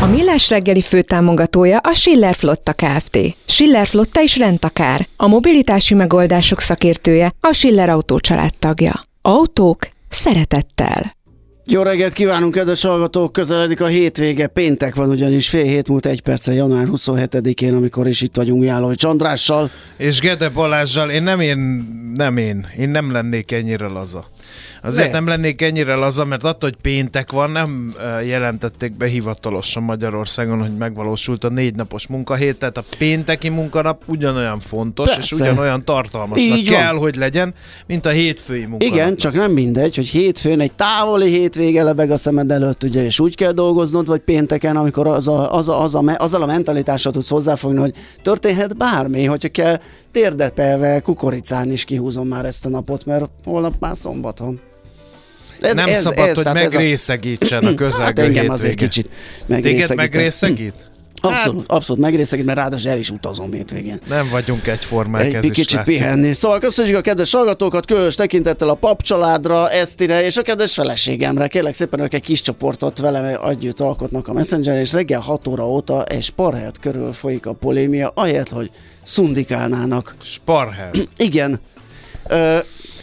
A Millás reggeli főtámogatója a Schiller Flotta Kft. Schiller Flotta is rendtakár. A mobilitási megoldások szakértője a Schiller Autó tagja. Autók szeretettel. Jó reggelt kívánunk, kedves hallgatók! Közeledik a hétvége, péntek van ugyanis fél hét múlt egy perce, január 27-én, amikor is itt vagyunk Jálovics Andrással. És Gede Balázsjal, én nem én, nem én, én nem lennék ennyire laza. Azért Ne. nem lennék ennyire laza, mert attól, hogy péntek van, nem jelentették be hivatalosan Magyarországon, hogy megvalósult a négy napos munkahét, tehát a pénteki munkanap ugyanolyan fontos, Persze. és ugyanolyan tartalmasnak Így van. kell, hogy legyen, mint a hétfői munkanap. Igen, csak nem mindegy, hogy hétfőn egy távoli hétvége lebeg a szemed előtt, ugye, és úgy kell dolgoznod, vagy pénteken, amikor az a, az a, az a, azzal a mentalitással tudsz hozzáfogni, hogy történhet bármi, hogyha kell térdepelve kukoricán is kihúzom már ezt a napot, mert holnap már szombat van. Ez, nem szabad, hogy tehát ez a- megrészegítsen a közelgő Hát engem hétvége. azért kicsit Téged megrészegít. megrészegít? Abszolút, abszolút megrészegít, mert ráadásul el is utazom hétvégén. Nem vagyunk egyformák, Egy ez is kicsit látszik. pihenni. Szóval köszönjük a kedves hallgatókat, különös tekintettel a papcsaládra, Esztire és a kedves feleségemre. Kérlek szépen, ők egy kis csoportot velem együtt alkotnak a Messenger, és reggel 6 óra óta egy sparhelyet körül folyik a polémia, ahelyett, hogy szundikálnának. Sparhel. Igen. Ö,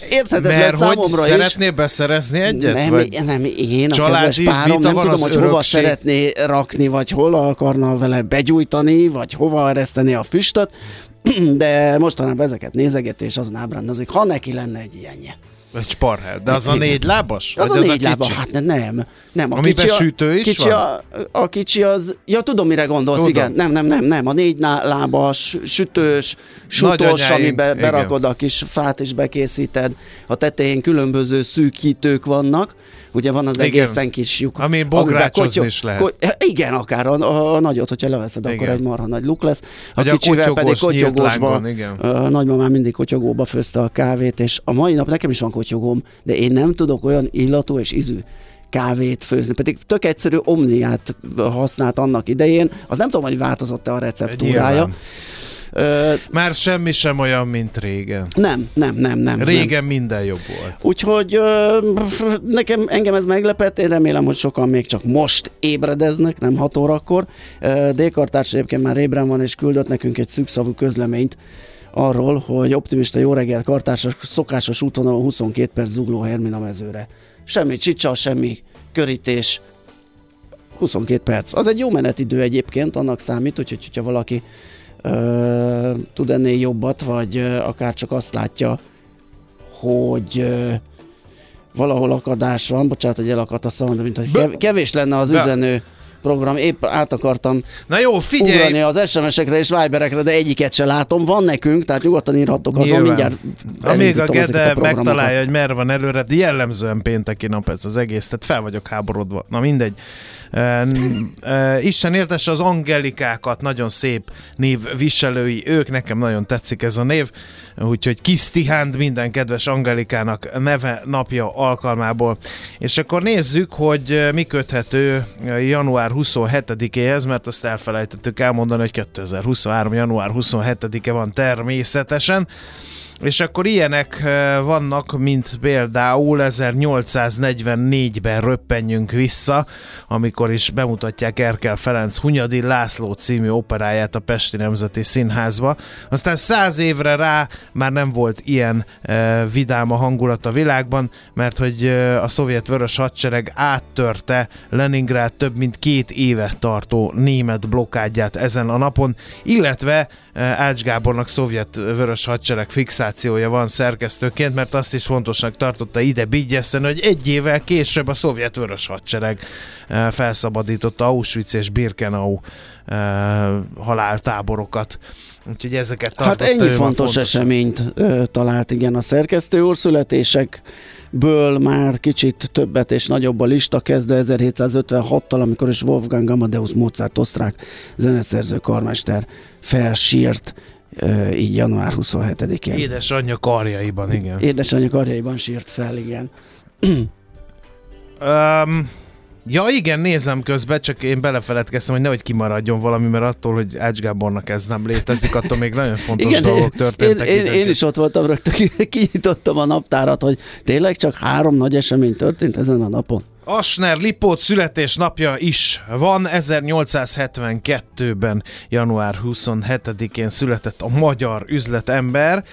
érthetetlen Mert hogy számomra is. szeretnél beszerezni egyet? Nem, vagy? nem, én, a kedves párom, nem tudom, hogy hova örökség? szeretné rakni, vagy hol akarna vele begyújtani, vagy hova ereszteni a füstöt, de mostanában ezeket nézeget, és azon ábrándozik, ha neki lenne egy ilyenje. Egy sparhel. De az a Igen. négy lábas? Az Vagy a négy lába, kicsi? hát ne, nem. nem a Amiben kicsi a, sütő is kicsi van? A, a kicsi az, ja tudom mire gondolsz, Tudom. igen. Nem, nem, nem, nem. A négy lábas, sütős, Nagyanyáink, amiben igen. berakod a kis fát és bekészíted. A tetején különböző szűkítők vannak. Ugye van az Igen. egészen kis lyuk. Ami bográcsozni is lehet. igen, akár a, a, a nagyot, hogyha leveszed, akkor Igen. egy marha nagy luk lesz. A Vagy a kicsivel pedig kotyogós nyílt kotyogósba. igen. Nagymamám mindig kotyogóba főzte a kávét, és a mai nap nekem is van kotyogóm, de én nem tudok olyan illatú és ízű kávét főzni, pedig tök egyszerű omniát használt annak idején, az nem tudom, hogy változott-e a receptúrája. Nyilván. Ö, Már semmi sem olyan, mint régen. nem, nem, nem, nem. Nem. Régen minden jobb volt. Úgyhogy ö, nekem, engem ez meglepett, én remélem, hogy sokan még csak most ébredeznek, nem 6 órakor. Ö, D-kartárs egyébként már ébren van, és küldött nekünk egy szűkszavú közleményt arról, hogy optimista jó reggel kartársak szokásos útvonalon 22 perc zugló Hermina mezőre. Semmi csicsa, semmi körítés, 22 perc. Az egy jó menetidő egyébként, annak számít, hogy hogyha valaki ö, tud ennél jobbat, vagy ö, akár csak azt látja, hogy ö, valahol akadás van, bocsánat, hogy elakadt a szavam, de mint hogy kev- kevés lenne az Be- üzenő program, épp át akartam Na jó, ugrani figyelj! az SMS-ekre és Viberekre, de egyiket se látom. Van nekünk, tehát nyugodtan írhattok azon, Nyilván. mindjárt Amíg a Gede programokat. megtalálja, hogy merre van előre, de jellemzően pénteki nap ez az egész, tehát fel vagyok háborodva. Na mindegy. Isten éltesse az angelikákat, nagyon szép név viselői, ők nekem nagyon tetszik ez a név, úgyhogy kis Tihánd minden kedves angelikának neve napja alkalmából. És akkor nézzük, hogy mi köthető január 27-éhez, mert azt elfelejtettük elmondani, hogy 2023. január 27-e van természetesen. És akkor ilyenek eh, vannak, mint például 1844-ben röppenjünk vissza, amikor is bemutatják Erkel Ferenc Hunyadi László című operáját a Pesti Nemzeti Színházba. Aztán száz évre rá már nem volt ilyen e, vidám a hangulat a világban, mert hogy e, a szovjet vörös hadsereg áttörte Leningrád több mint két éve tartó német blokkádját ezen a napon, illetve Ács Gábornak szovjet vörös hadsereg fixációja van szerkesztőként, mert azt is fontosnak tartotta ide bigyeszteni, hogy egy évvel később a szovjet vörös hadsereg felszabadította Auschwitz és Birkenau haláltáborokat. Úgyhogy ezeket Hát ennyi fontos, fontos. eseményt ö, talált igen a szerkesztő úr. Születések ből már kicsit többet és nagyobb a lista, kezdve 1756-tal, amikor is Wolfgang Amadeus Mozart osztrák zeneszerző karmester felsírt így január 27-én. Édesanyja karjaiban, igen. Édesanyja karjaiban sírt fel, igen. um, Ja igen, nézem közben, csak én belefeledkeztem, hogy nehogy kimaradjon valami, mert attól, hogy Ács Gábornak ez nem létezik, attól még nagyon fontos igen, dolgok történtek. Én, én, én is ott voltam rögtön, kinyitottam a naptárat, hogy tényleg csak három nagy esemény történt ezen a napon. Asner Lipót születésnapja is van, 1872-ben január 27-én született a magyar üzletember.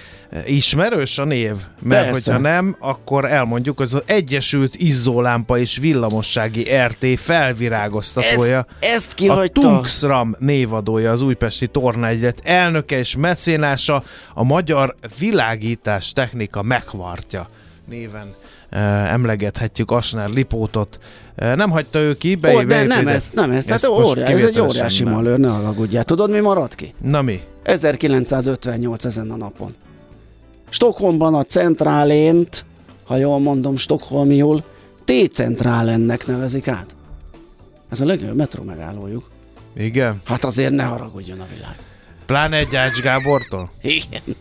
Ismerős a név? Mert Persze. hogyha nem, akkor elmondjuk, hogy az Egyesült Izzólámpa és Villamossági RT felvirágoztatója. Ezt, ezt kihagyta. A Tungsram névadója, az újpesti tornaegyet elnöke és mecénása, a magyar világítás technika megvartja néven emlegethetjük Asner Lipótot. Nem hagyta ő ki, be, Ó, de nem ez, nem ez, hát óriás, ez egy óriási malőr, ne alagudjál. Tudod, mi maradt ki? Na mi? 1958 ezen a napon. Stockholmban a centrálént, ha jól mondom Stockholmiul, T-centrálennek nevezik át. Ez a legnagyobb metró megállójuk. Igen? Hát azért ne haragudjon a világ. Pláne egy Ács Gábortól? Igen.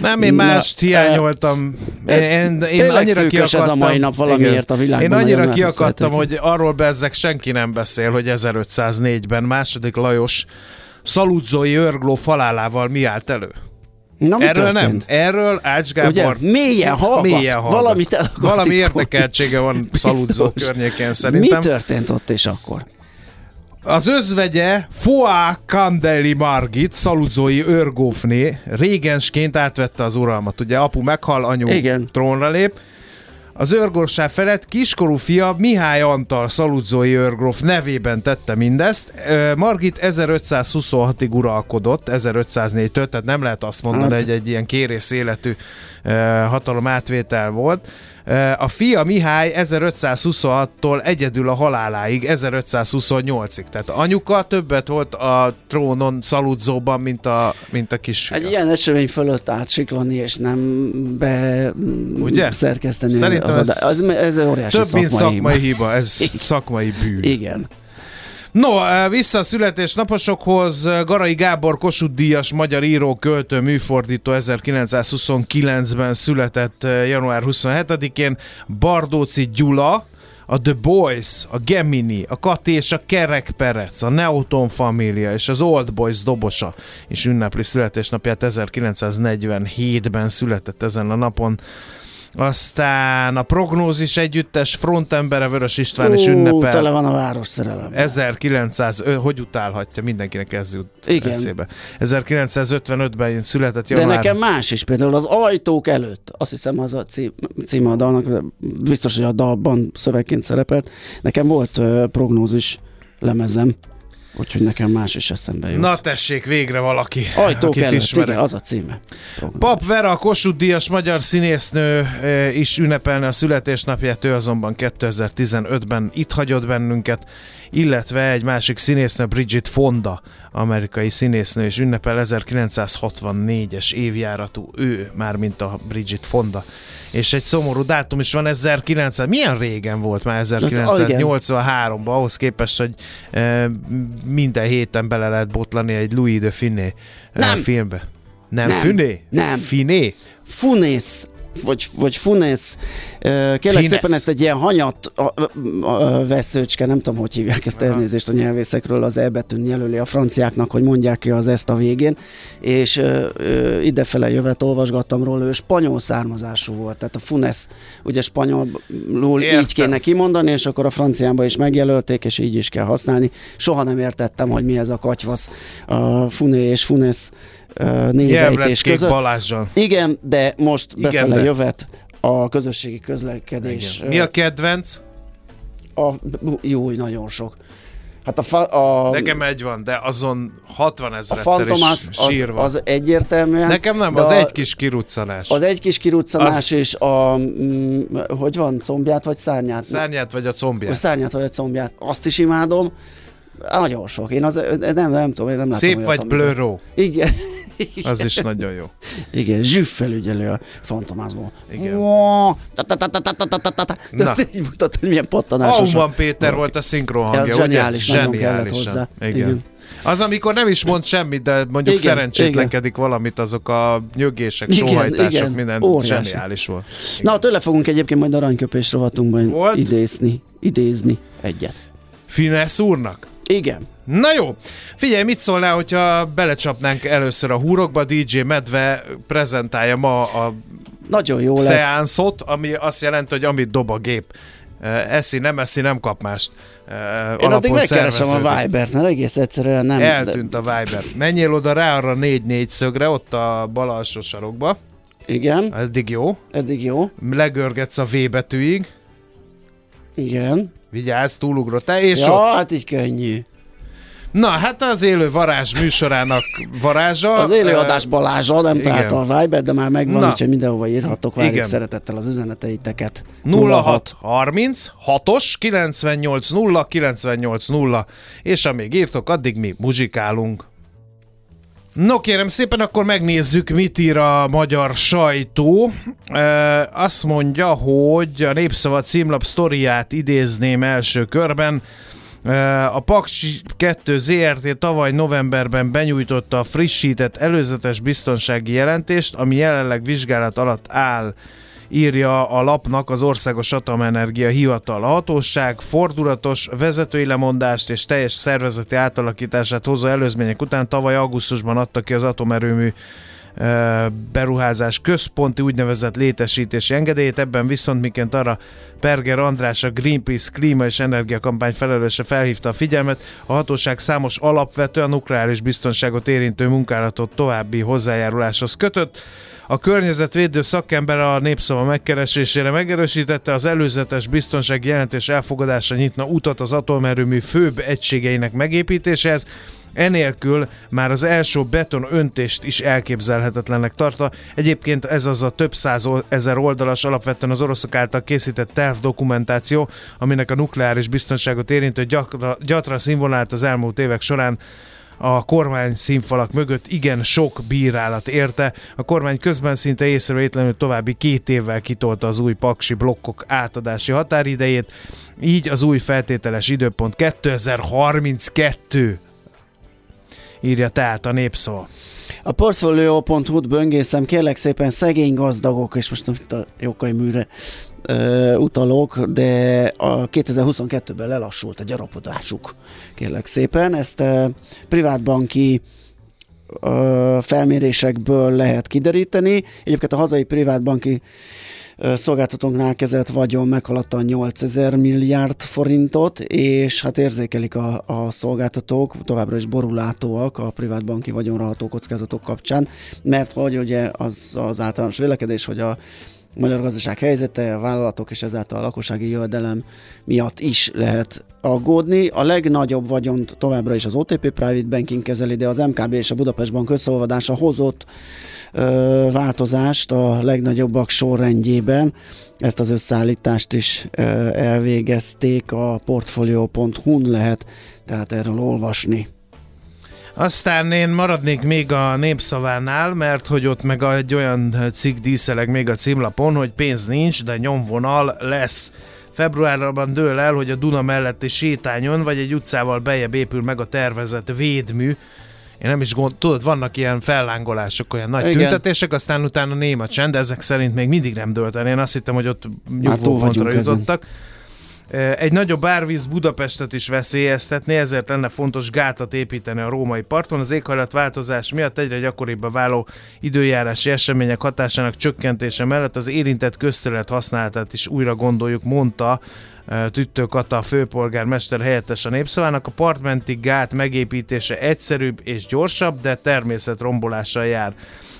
Nem, én mást Na, hiányoltam. Én, én, én annyira kiakadtam, ez a mai nap valamiért a világban. Én annyira kiakadtam, hogy arról bezzek senki nem beszél, hogy 1504-ben második Lajos szaludzói örgló falálával mi állt elő. Na, mi Erről történt? nem. Erről Ács Gábor Ugye, mélyen hallgat, mélyen hallgat. valamit Valami érdekeltsége van Szaludzó környékén szerintem. Mi történt ott és akkor? Az özvegye Foá Kandeli Margit, szaludzói őrgófné, régensként átvette az uralmat. Ugye apu meghal, anyu Igen. trónra lép. Az őrgórsá felett kiskorú fia Mihály Antal szaludzói őrgróf nevében tette mindezt. Margit 1526-ig uralkodott, 1504-től, tehát nem lehet azt mondani, hát. hogy egy ilyen kérész életű hatalom átvétel volt. A fia Mihály 1526-tól egyedül a haláláig, 1528-ig. Tehát anyuka többet volt a trónon szaludzóban, mint a, mint a kis Egy ilyen esemény fölött átsiklani, és nem be Ugye? szerkeszteni. Szerintem az ez, az, ez óriási több, szakmai mint szakmai hiba. Ez szakmai bűn. Igen. No, eh, vissza a születésnaposokhoz. Garai Gábor Kossuth Díjas, magyar író, költő, műfordító 1929-ben született eh, január 27-én. Bardóci Gyula, a The Boys, a Gemini, a Kati és a Kerek Perec, a Neoton Família és az Old Boys dobosa is ünnepli születésnapját 1947-ben született ezen a napon. Aztán a prognózis együttes frontembere Vörös István is ünnepel. tele van a város szerelem. 1900, hogy utálhatja, mindenkinek ez jut Igen. eszébe. 1955-ben született január. De nekem más is, például az ajtók előtt, azt hiszem az a cím, cím a dalnak, biztos, hogy a dalban szövegként szerepelt. Nekem volt uh, prognózis lemezem, Úgyhogy nekem más is eszembe jut. Na tessék, végre valaki, Ajtók akit előtt, ismerek. igen, az a címe. Pap Vera, a Kossuth Díjas magyar színésznő is ünnepelne a születésnapját, ő azonban 2015-ben itt hagyott bennünket, illetve egy másik színésznő, Bridget Fonda, amerikai színésznő, és ünnepel 1964-es évjáratú ő, már mint a Bridget Fonda és egy szomorú dátum is van, 1900, milyen régen volt már 1983-ban, ahhoz képest, hogy e, minden héten bele lehet botlani egy Louis de Finé e, filmbe. Nem, nem Finé? Nem. Finé? Funész vagy, vagy Funes, kérlek Fines. szépen ezt egy ilyen hanyat a, a, a veszőcske, nem tudom, hogy hívják ezt elnézést a nyelvészekről, az E betűn jelöli a franciáknak, hogy mondják ki az ezt a végén, és ö, ö, idefele jövet olvasgattam róla, ő spanyol származású volt, tehát a Funes ugye spanyolul Értem. így kéne kimondani, és akkor a franciánba is megjelölték, és így is kell használni. Soha nem értettem, hogy mi ez a katyvasz a Funé és Funes névejtés között. Balázsjal. Igen, de most Igen, befele de. jövet a közösségi közlekedés. Igen. Mi a kedvenc? a, jó, nagyon sok. Hát a, fa, a, Nekem egy van, de azon 60 a ezer is Fantomas az, sírva. az egyértelműen. Nekem nem, az a, egy kis kiruccanás. Az egy kis kiruccanás Az- és a, mm, hogy van, combját vagy szárnyát? Szárnyát vagy a A combját. szárnyát vagy a combját. Azt is imádom. Nagyon sok. Én az, nem, nem tudom, én nem látom Szép vagy blőró. Igen. Az is nagyon jó. Igen, zsűf felügyelő a fantomázból. Igen. Na. Így mutat, hogy milyen pattanásos. Auman Péter volt a szinkron hangja, Ez zseniális, nagyon kellett hozzá. Igen. Igen. Az, amikor nem is mond semmit, de mondjuk Igen, szerencsétlenkedik valamit, azok a nyögések, Igen, sóhajtások, igen, minden óriási. zseniális volt. Na, tőle fogunk egyébként majd aranyköpés rovatunkban idézni, idézni egyet. Finesz úrnak? Igen. Na jó, figyelj, mit szólnál, hogyha belecsapnánk először a húrokba, DJ Medve prezentálja ma a Nagyon jó lesz. szeánszot, ami azt jelenti, hogy amit dob a gép. Eszi, nem eszi, nem kap mást. Én addig megkeresem a. Vibert, mert egész egyszerűen nem... Eltűnt a Viber. Menjél oda rá arra 4-4 szögre, ott a bal alsó sarokba. Igen, Eddig jó. eddig jó. Legörgetsz a V betűig. Igen. Vigyázz, túlugrottál, és ja, ott. hát így könnyű. Na, hát az élő varázs műsorának varázsa. Az eh, élőadás Balázsa, nem igen. találta a Viber, de már megvan, Na. úgyhogy mindenhova írhatok. Várjuk Igen. szeretettel az üzeneteiteket. 06 30 6-os 98 0 98 0 és amíg írtok, addig mi muzsikálunk. No kérem szépen, akkor megnézzük, mit ír a magyar sajtó. E, azt mondja, hogy a Népszava címlap sztoriát idézném első körben. E, a Paks 2 ZRT tavaly novemberben benyújtotta a frissített előzetes biztonsági jelentést, ami jelenleg vizsgálat alatt áll írja a lapnak az Országos Atomenergia Hivatal. A hatóság fordulatos vezetői lemondást és teljes szervezeti átalakítását hozó előzmények után tavaly augusztusban adta ki az atomerőmű beruházás központi úgynevezett létesítési engedélyét, ebben viszont miként arra Perger András, a Greenpeace klíma és energiakampány felelőse felhívta a figyelmet, a hatóság számos alapvető a nukleáris biztonságot érintő munkálatot további hozzájáruláshoz kötött. A környezetvédő szakember a népszava megkeresésére megerősítette, az előzetes biztonsági jelentés elfogadása nyitna utat az atomerőmű főbb egységeinek megépítéséhez, Enélkül már az első beton öntést is elképzelhetetlennek tartta. Egyébként ez az a több száz ezer oldalas alapvetően az oroszok által készített terv dokumentáció, aminek a nukleáris biztonságot érintő gyakra, gyatra színvonalat az elmúlt évek során a kormány színfalak mögött igen sok bírálat érte. A kormány közben szinte észrevétlenül további két évvel kitolta az új paksi blokkok átadási határidejét, így az új feltételes időpont 2032 írja tehát a népszava. A Portfolio.hu-t böngészem, kérlek szépen szegény gazdagok, és most nem a Jókai műre ö, utalok, de a 2022-ben lelassult a gyarapodásuk, kérlek szépen. Ezt ö, privátbanki felmérésekből lehet kideríteni. Egyébként a hazai privátbanki szolgáltatónknál kezelt vagyon meghaladta a 8000 milliárd forintot, és hát érzékelik a, a szolgáltatók, továbbra is borulátóak a privátbanki vagyonra ható kockázatok kapcsán, mert hogy ugye az, az általános vélekedés, hogy a magyar gazdaság helyzete, a vállalatok és ezáltal a lakossági jövedelem miatt is lehet aggódni. A legnagyobb vagyont továbbra is az OTP Private Banking kezeli, de az MKB és a Budapest Bank összeolvadása hozott ö, változást a legnagyobbak sorrendjében. Ezt az összeállítást is ö, elvégezték a portfolio.hu-n lehet tehát erről olvasni. Aztán én maradnék még a népszavánál, mert hogy ott meg egy olyan cikk díszeleg még a címlapon, hogy pénz nincs, de nyomvonal lesz. Februárban dől el, hogy a Duna melletti sétányon vagy egy utcával bejebb épül meg a tervezett védmű, én nem is gond, tudod, vannak ilyen fellángolások, olyan nagy Igen. tüntetések, aztán utána néma csend, de ezek szerint még mindig nem dőlt el. Én azt hittem, hogy ott nyugvó pontra ezen. Egy nagyobb árvíz Budapestet is veszélyeztetné, ezért lenne fontos gátat építeni a római parton. Az éghajlatváltozás miatt egyre gyakoribbá váló időjárási események hatásának csökkentése mellett az érintett közterület használatát is újra gondoljuk, mondta Tüttő Kata, a főpolgármester helyettes a népszavának. A partmenti gát megépítése egyszerűbb és gyorsabb, de természetrombolással jár.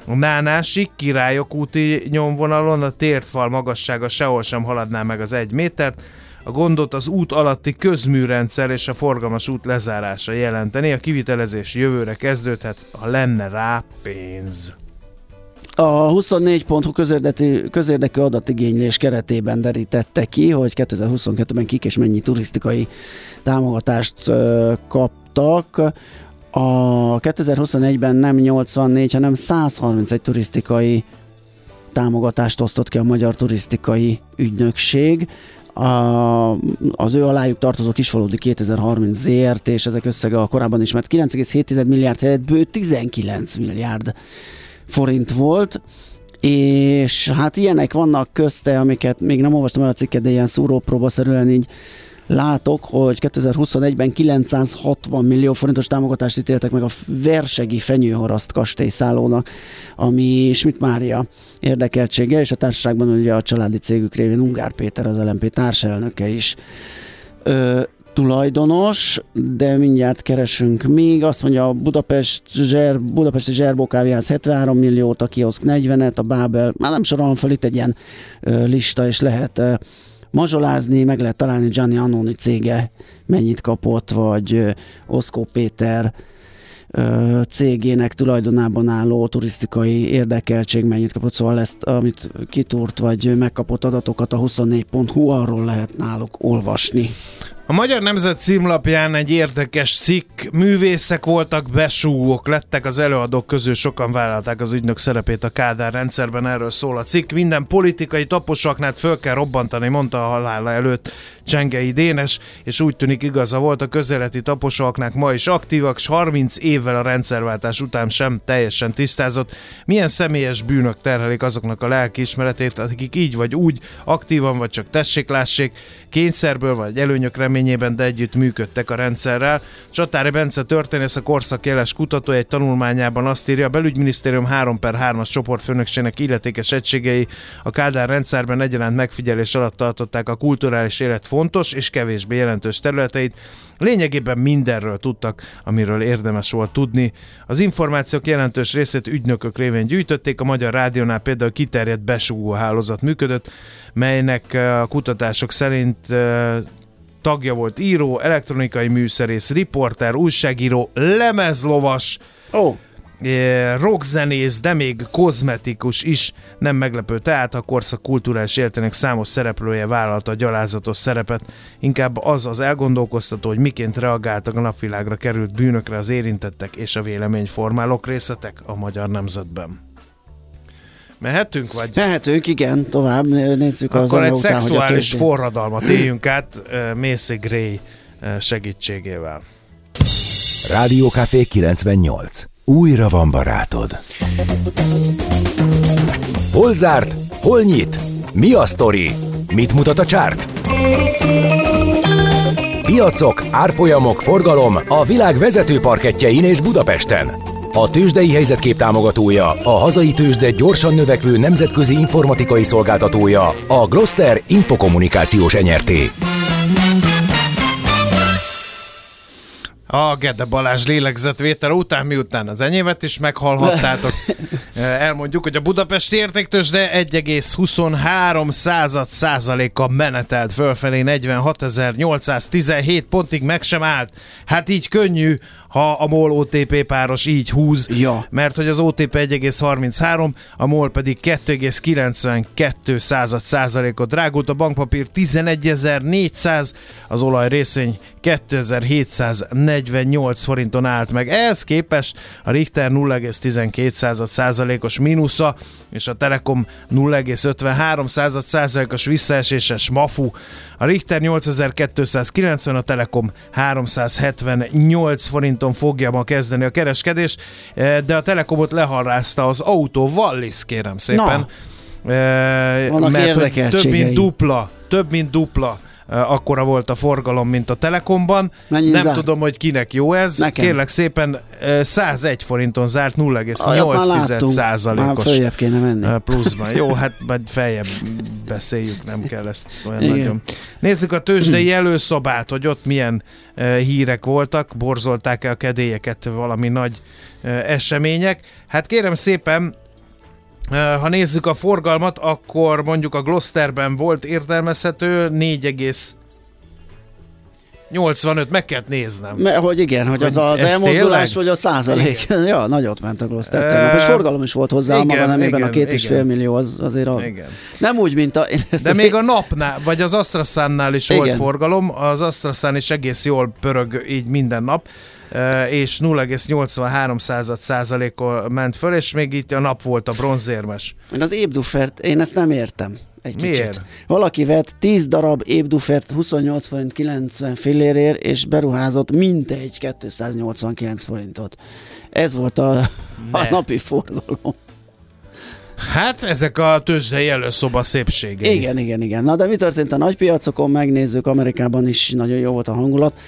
A Nánásig Királyok úti nyomvonalon a tértfal magassága sehol sem haladná meg az egy métert. A gondot az út alatti közműrendszer és a forgalmas út lezárása jelenteni. A kivitelezés jövőre kezdődhet, ha lenne rá pénz. A 24.hu közérdekű, közérdekű adatigénylés keretében derítette ki, hogy 2022-ben kik és mennyi turisztikai támogatást kaptak. A 2021-ben nem 84, hanem 131 turisztikai támogatást osztott ki a Magyar Turisztikai Ügynökség. A, az ő alájuk tartozó Kisfaludi 2030 ZRT, és ezek összege a korábban ismert 9,7 milliárd helyett bő 19 milliárd forint volt, és hát ilyenek vannak közte, amiket még nem olvastam el a cikket, de ilyen szúrópróbaszerűen így látok, hogy 2021-ben 960 millió forintos támogatást ítéltek meg a Versegi Fenyőharaszt kastélyszállónak, ami Schmidt Mária érdekeltsége, és a társaságban ugye a családi cégük révén Ungár Péter, az LMP társelnöke is ö, tulajdonos, de mindjárt keresünk még. Azt mondja, a Budapest Zser, Budapesti Zserbó kávéház 73 milliót, a kioszk 40-et, a Bábel, már nem sorolom fel itt egy ilyen ö, lista, és lehet ö, mazsolázni, meg lehet találni Gianni Annoni cége mennyit kapott, vagy Oszkó Péter cégének tulajdonában álló turisztikai érdekeltség mennyit kapott, szóval ezt, amit kitúrt, vagy megkapott adatokat a 24.hu, arról lehet náluk olvasni. A Magyar Nemzet címlapján egy érdekes cikk, művészek voltak, besúgók lettek, az előadók közül sokan vállalták az ügynök szerepét a Kádár rendszerben, erről szól a cikk. Minden politikai taposaknál föl kell robbantani, mondta a halála előtt Csengei Dénes, és úgy tűnik igaza volt, a közeleti taposaknák ma is aktívak, s 30 évvel a rendszerváltás után sem teljesen tisztázott, milyen személyes bűnök terhelik azoknak a lelkiismeretét, akik így vagy úgy aktívan, vagy csak tessék-lássék, kényszerből vagy előnyök reményében, de együtt működtek a rendszerrel. Csatári Bence történész, a korszak jeles kutató egy tanulmányában azt írja, a belügyminisztérium 3 per 3-as csoportfőnökségnek illetékes egységei a Kádár rendszerben egyaránt megfigyelés alatt tartották a kulturális élet fontos és kevésbé jelentős területeit. Lényegében mindenről tudtak, amiről érdemes volt tudni. Az információk jelentős részét ügynökök révén gyűjtötték, a Magyar Rádiónál például kiterjedt besugó hálózat működött, melynek eh, a kutatások szerint eh, tagja volt író, elektronikai műszerész, riporter, újságíró, lemezlovas, oh, rockzenész, de még kozmetikus is. Nem meglepő tehát, a korszak kulturális életének számos szereplője vállalta a gyalázatos szerepet. Inkább az az elgondolkoztató, hogy miként reagáltak a napvilágra került bűnökre az érintettek és a véleményformálók részletek a magyar nemzetben. Mehetünk, vagy? mehetünk, igen, tovább nézzük az Akkor egy után, hogy szexuális többi. forradalmat éljünk át Macy Gray segítségével. Rádiókafé 98. Újra van barátod. Hol zárt? Hol nyit? Mi a sztori? Mit mutat a csárt? Piacok, árfolyamok, forgalom a világ vezető parketjein és Budapesten. A tőzsdei helyzetkép támogatója, a hazai tőzsde gyorsan növekvő nemzetközi informatikai szolgáltatója, a Gloster Infokommunikációs enyerté. A Gede Balázs lélegzetvétel után, miután az enyémet is meghallhattátok, eh, elmondjuk, hogy a budapesti értéktősde 1,23 század százaléka menetelt fölfelé 46.817 pontig meg sem állt. Hát így könnyű, ha a MOL OTP páros így húz, Ja. mert hogy az OTP 1,33, a MOL pedig 2,92 század százalékot drágult, a bankpapír 11.400, az olaj részvény 2748 forinton állt meg. Ehhez képest a Richter 0,12 század százalékos mínusza, és a Telekom 0,53 század százalékos visszaeséses mafu. A Richter 8290, a Telekom 378 forinton fogja ma kezdeni a kereskedés, eh, de a Telekomot leharrázta az autó Wallis, kérem szépen. Na. Eh, Vannak mert hogy több mint dupla, több mint dupla eh, akkora volt a forgalom, mint a Telekomban. Mennyit Nem zárt? tudom, hogy kinek jó ez. Nekem. Kérlek szépen, eh, 101 forinton zárt Olyat már 0,8 láttunk. Már százalékos eh, pluszban. Jó, hát majd feljebb beszéljük, nem kell ezt olyan Igen. nagyon. Nézzük a tőzsdei előszobát, hogy ott milyen eh, hírek voltak, borzolták-e a kedélyeket valami nagy eh, események. Hát kérem szépen, eh, ha nézzük a forgalmat, akkor mondjuk a Gloucesterben volt értelmezhető 4,85, meg kellett néznem. Mert, hogy igen, hogy az az elmozdulás, vagy a százalék. Ja, nagyot ment a Gloucester Ö, tegnap, és forgalom is volt hozzá, a maga igen, nemében a igen, két és igen. fél millió, az azért az. Igen. Nem úgy, mint a... Én ezt De az még a napnál, vagy az Astraszánnál is volt Igen. forgalom, az Astraszán is egész jól pörög így minden nap, és 0,83 százalékon ment föl, és még itt a nap volt a bronzérmes. Én az ébdufert, én ezt nem értem. Egy Miért? kicsit. Valaki vett 10 darab ébdufert 28 forint 90 fillérért, és beruházott mintegy 289 forintot. Ez volt a, a napi forgalom. Hát ezek a tőzsdei előszoba szépségei. Igen, igen, igen. Na de mi történt a nagypiacokon? Megnézzük, Amerikában is nagyon jó volt a hangulat.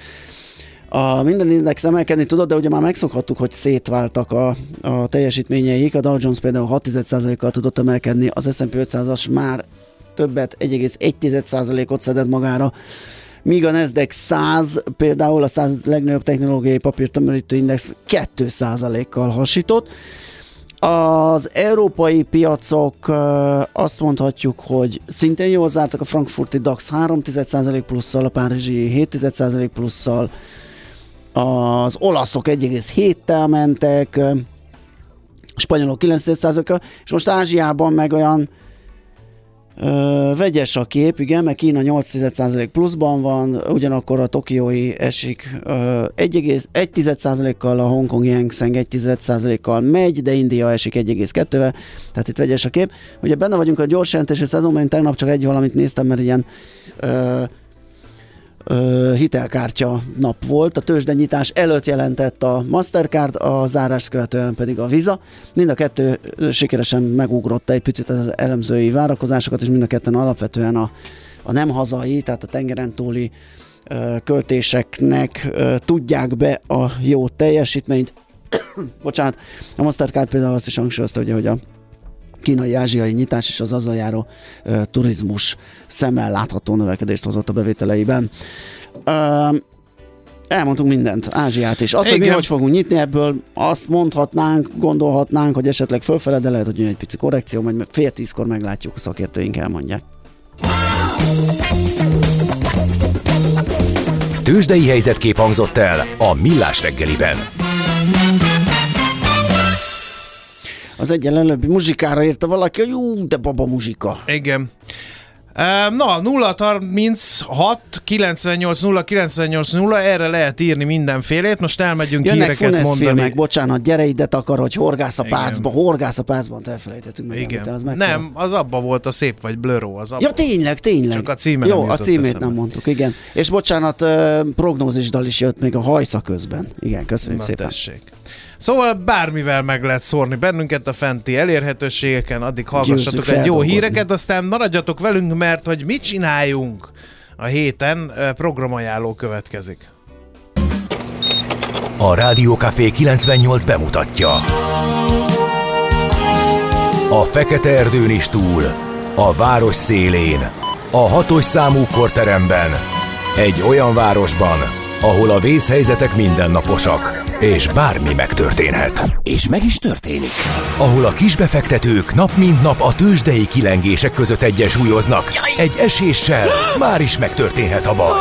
A minden index emelkedni tudott, de ugye már megszokhattuk, hogy szétváltak a, a teljesítményeik. A Dow Jones például 6,1%-kal tudott emelkedni, az S&P 500-as már többet, 1,1%-ot szedett magára. Míg a Nasdaq 100, például a 100 legnagyobb technológiai papírtömörítő index 2%-kal hasított. Az európai piacok azt mondhatjuk, hogy szintén jól zártak a frankfurti DAX 3,1% plusszal, a párizsi 7,1% plusszal, az olaszok 1,7-tel mentek, a spanyolok 9%-kal, és most Ázsiában meg olyan Ö, vegyes a kép, igen, mert Kína 8% pluszban van, ugyanakkor a tokiói esik ö, 1,1%-kal, a Hongkongi Hang Seng 1,1%-kal megy, de India esik 1,2-vel, tehát itt vegyes a kép. Ugye benne vagyunk a gyors jelentési szezonban, én tegnap csak egy valamit néztem, mert ilyen ö, hitelkártya nap volt. A tőzsdenyítás előtt jelentett a Mastercard, a zárást követően pedig a Visa. Mind a kettő sikeresen megugrotta egy picit az elemzői várakozásokat, és mind a ketten alapvetően a, a nem hazai, tehát a tengeren túli költéseknek tudják be a jó teljesítményt. Bocsánat, a Mastercard például azt is hangsúlyozta, ugye, hogy a kínai-ázsiai nyitás és az azzal járó ö, turizmus szemmel látható növekedést hozott a bevételeiben. Ö, elmondtunk mindent, Ázsiát is. Azt, hogy mi Igen. hogy fogunk nyitni ebből, azt mondhatnánk, gondolhatnánk, hogy esetleg fölfele, de lehet, hogy jön egy pici korrekció, majd fél tízkor meglátjuk, a szakértőink elmondják. Tőzsdei helyzetkép hangzott el a Millás reggeliben. Az egyen előbbi muzsikára írta valaki, hogy ú, de baba muzsika. Igen. Na, 0 36 98 0 98 0, erre lehet írni mindenfélét. Most elmegyünk Jönnek híreket Funes mondani. filmek, bocsánat, gyere ide akar, hogy horgász a Igen. pácba, horgász a pácban, te elfelejtettünk meg. Igen. Az meg Nem, az abba volt a szép vagy blöró. Az abba. Ja, tényleg, tényleg. Csak a címe Jó, nem a címét eszembe. nem mondtuk, igen. És bocsánat, prognózisdal is jött még a hajsza közben. Igen, köszönjük Na, szépen. tessék. Szóval bármivel meg lehet szórni bennünket a fenti elérhetőségeken, addig hallgassatok egy jó híreket, aztán maradjatok velünk, mert hogy mit csináljunk a héten, programajánló következik. A Rádiókafé 98 bemutatja. A Fekete Erdőn is túl, a város szélén, a hatos számú korteremben, egy olyan városban, ahol a vészhelyzetek mindennaposak, és bármi megtörténhet. És meg is történik. Ahol a kisbefektetők nap mint nap a tőzsdei kilengések között egyensúlyoznak, egy eséssel már is megtörténhet a baj.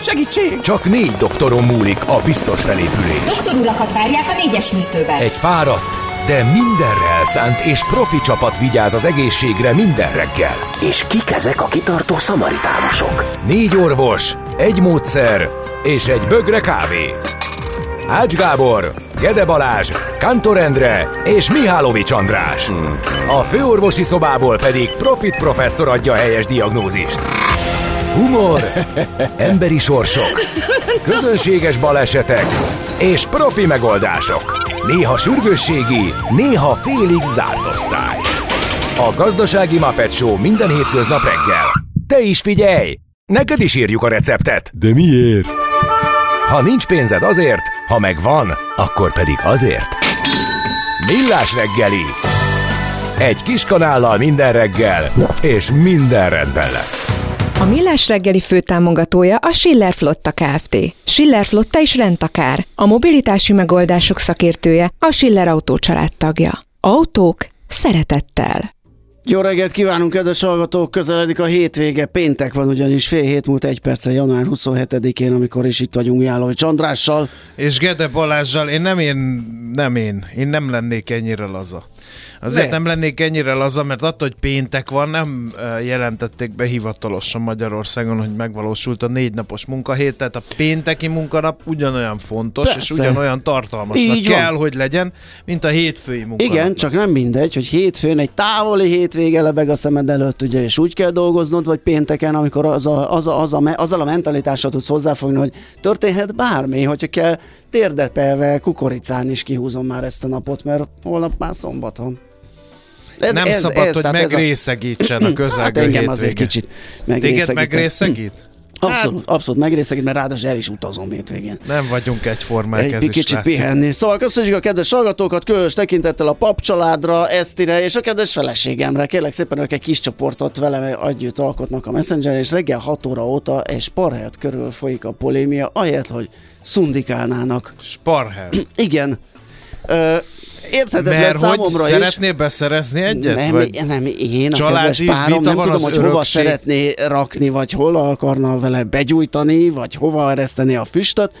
Segítség! Csak négy doktoron múlik a biztos felépülés. Doktor urakat várják a négyes műtőben. Egy fáradt, de mindenre elszánt és profi csapat vigyáz az egészségre minden reggel. És kik ezek a kitartó szamaritánusok? Négy orvos, egy módszer és egy bögre kávé. Ács Gábor, Gede Balázs, Kantor Endre és Mihálovics András. A főorvosi szobából pedig Profit professzor adja helyes diagnózist. Humor, emberi sorsok, közönséges balesetek és profi megoldások. Néha sürgősségi, néha félig zárt osztály. A Gazdasági Muppet Show minden hétköznap reggel. Te is figyelj! Neked is írjuk a receptet. De miért? Ha nincs pénzed azért, ha megvan, akkor pedig azért. Millás reggeli. Egy kis kanállal minden reggel, és minden rendben lesz. A Millás reggeli főtámogatója a Schiller Flotta Kft. Schiller Flotta is rendtakár. A mobilitási megoldások szakértője a Schiller Autó tagja. Autók szeretettel. Jó reggelt kívánunk, kedves hallgatók! Közeledik a hétvége, péntek van ugyanis fél hét múlt egy perccel, január 27-én, amikor is itt vagyunk Jálovics Andrással. És Gede Balázsjal, én nem én, nem én, én nem lennék ennyire laza. Azért Ne. nem lennék ennyire laza, mert attól, hogy péntek van, nem jelentették be hivatalosan Magyarországon, hogy megvalósult a négy napos munkahét, tehát a pénteki munkanap ugyanolyan fontos, Persze. és ugyanolyan tartalmasnak Így van. kell, hogy legyen, mint a hétfői munkanap. Igen, csak nem mindegy, hogy hétfőn egy távoli hétvége lebeg a szemed előtt, ugye, és úgy kell dolgoznod, vagy pénteken, amikor az a, az a, az a, azzal a mentalitással tudsz hozzáfogni, hogy történhet bármi, hogyha kell térdepelve kukoricán is kihúzom már ezt a napot, mert holnap már szombat van. Ez, nem szabad, hogy tehát ez a- megrészegítsen a közelgő Hát engem azért kicsit Téged megrészegít. megrészegít? Abszolút, abszolút megrészegít, mert ráadásul el is utazom hétvégén. Nem vagyunk egyformák, Egy ez is kicsit látszik. pihenni. Szóval köszönjük a kedves hallgatókat, különös tekintettel a papcsaládra, Esztire és a kedves feleségemre. Kérlek szépen, ők egy kis csoportot velem együtt alkotnak a Messenger, és reggel 6 óra óta egy sparhelyet körül folyik a polémia, ahelyett, hogy szundikálnának. Sparhel. Igen. Ö, érthetetlen Mert hogy számomra is. szeretnél beszerezni egyet? Nem, vagy? nem, én, a Családi kedves párom, nem tudom, hogy hova örökség? szeretné rakni, vagy hol akarna vele begyújtani, vagy hova ereszteni a füstöt,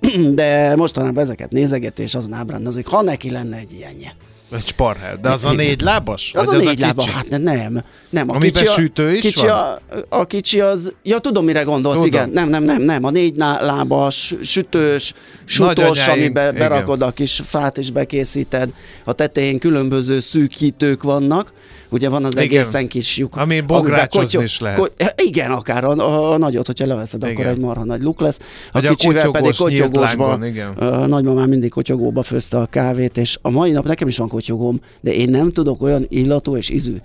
de mostanában ezeket nézeget, és azon ábrándozik, ha neki lenne egy ilyenje. Egy sparhel. De az a négy lábas? Az a négy lába, kicsi? hát ne- nem. nem a Amiben kicsi a, sütő is kicsi van? A, a kicsi az, ja tudom mire gondolsz, Tudom. igen. Nem, nem, nem, nem. A négy lábas, sütős, sütós, Nagyanyáink, amiben igen. berakod a kis fát és bekészíted. A tetején különböző szűkítők vannak. Ugye van az Igen. egészen kis lyuk. Ami bográcsozni is lehet. igen, akár a, a, a nagyot, hogyha leveszed, akkor Igen. egy marha nagy luk lesz. A a kicsivel pedig kotyogós nyílt kotyogósba. Ö, nagymamám mindig kotyogóba főzte a kávét, és a mai nap nekem is van kotyogóm, de én nem tudok olyan illatú és ízű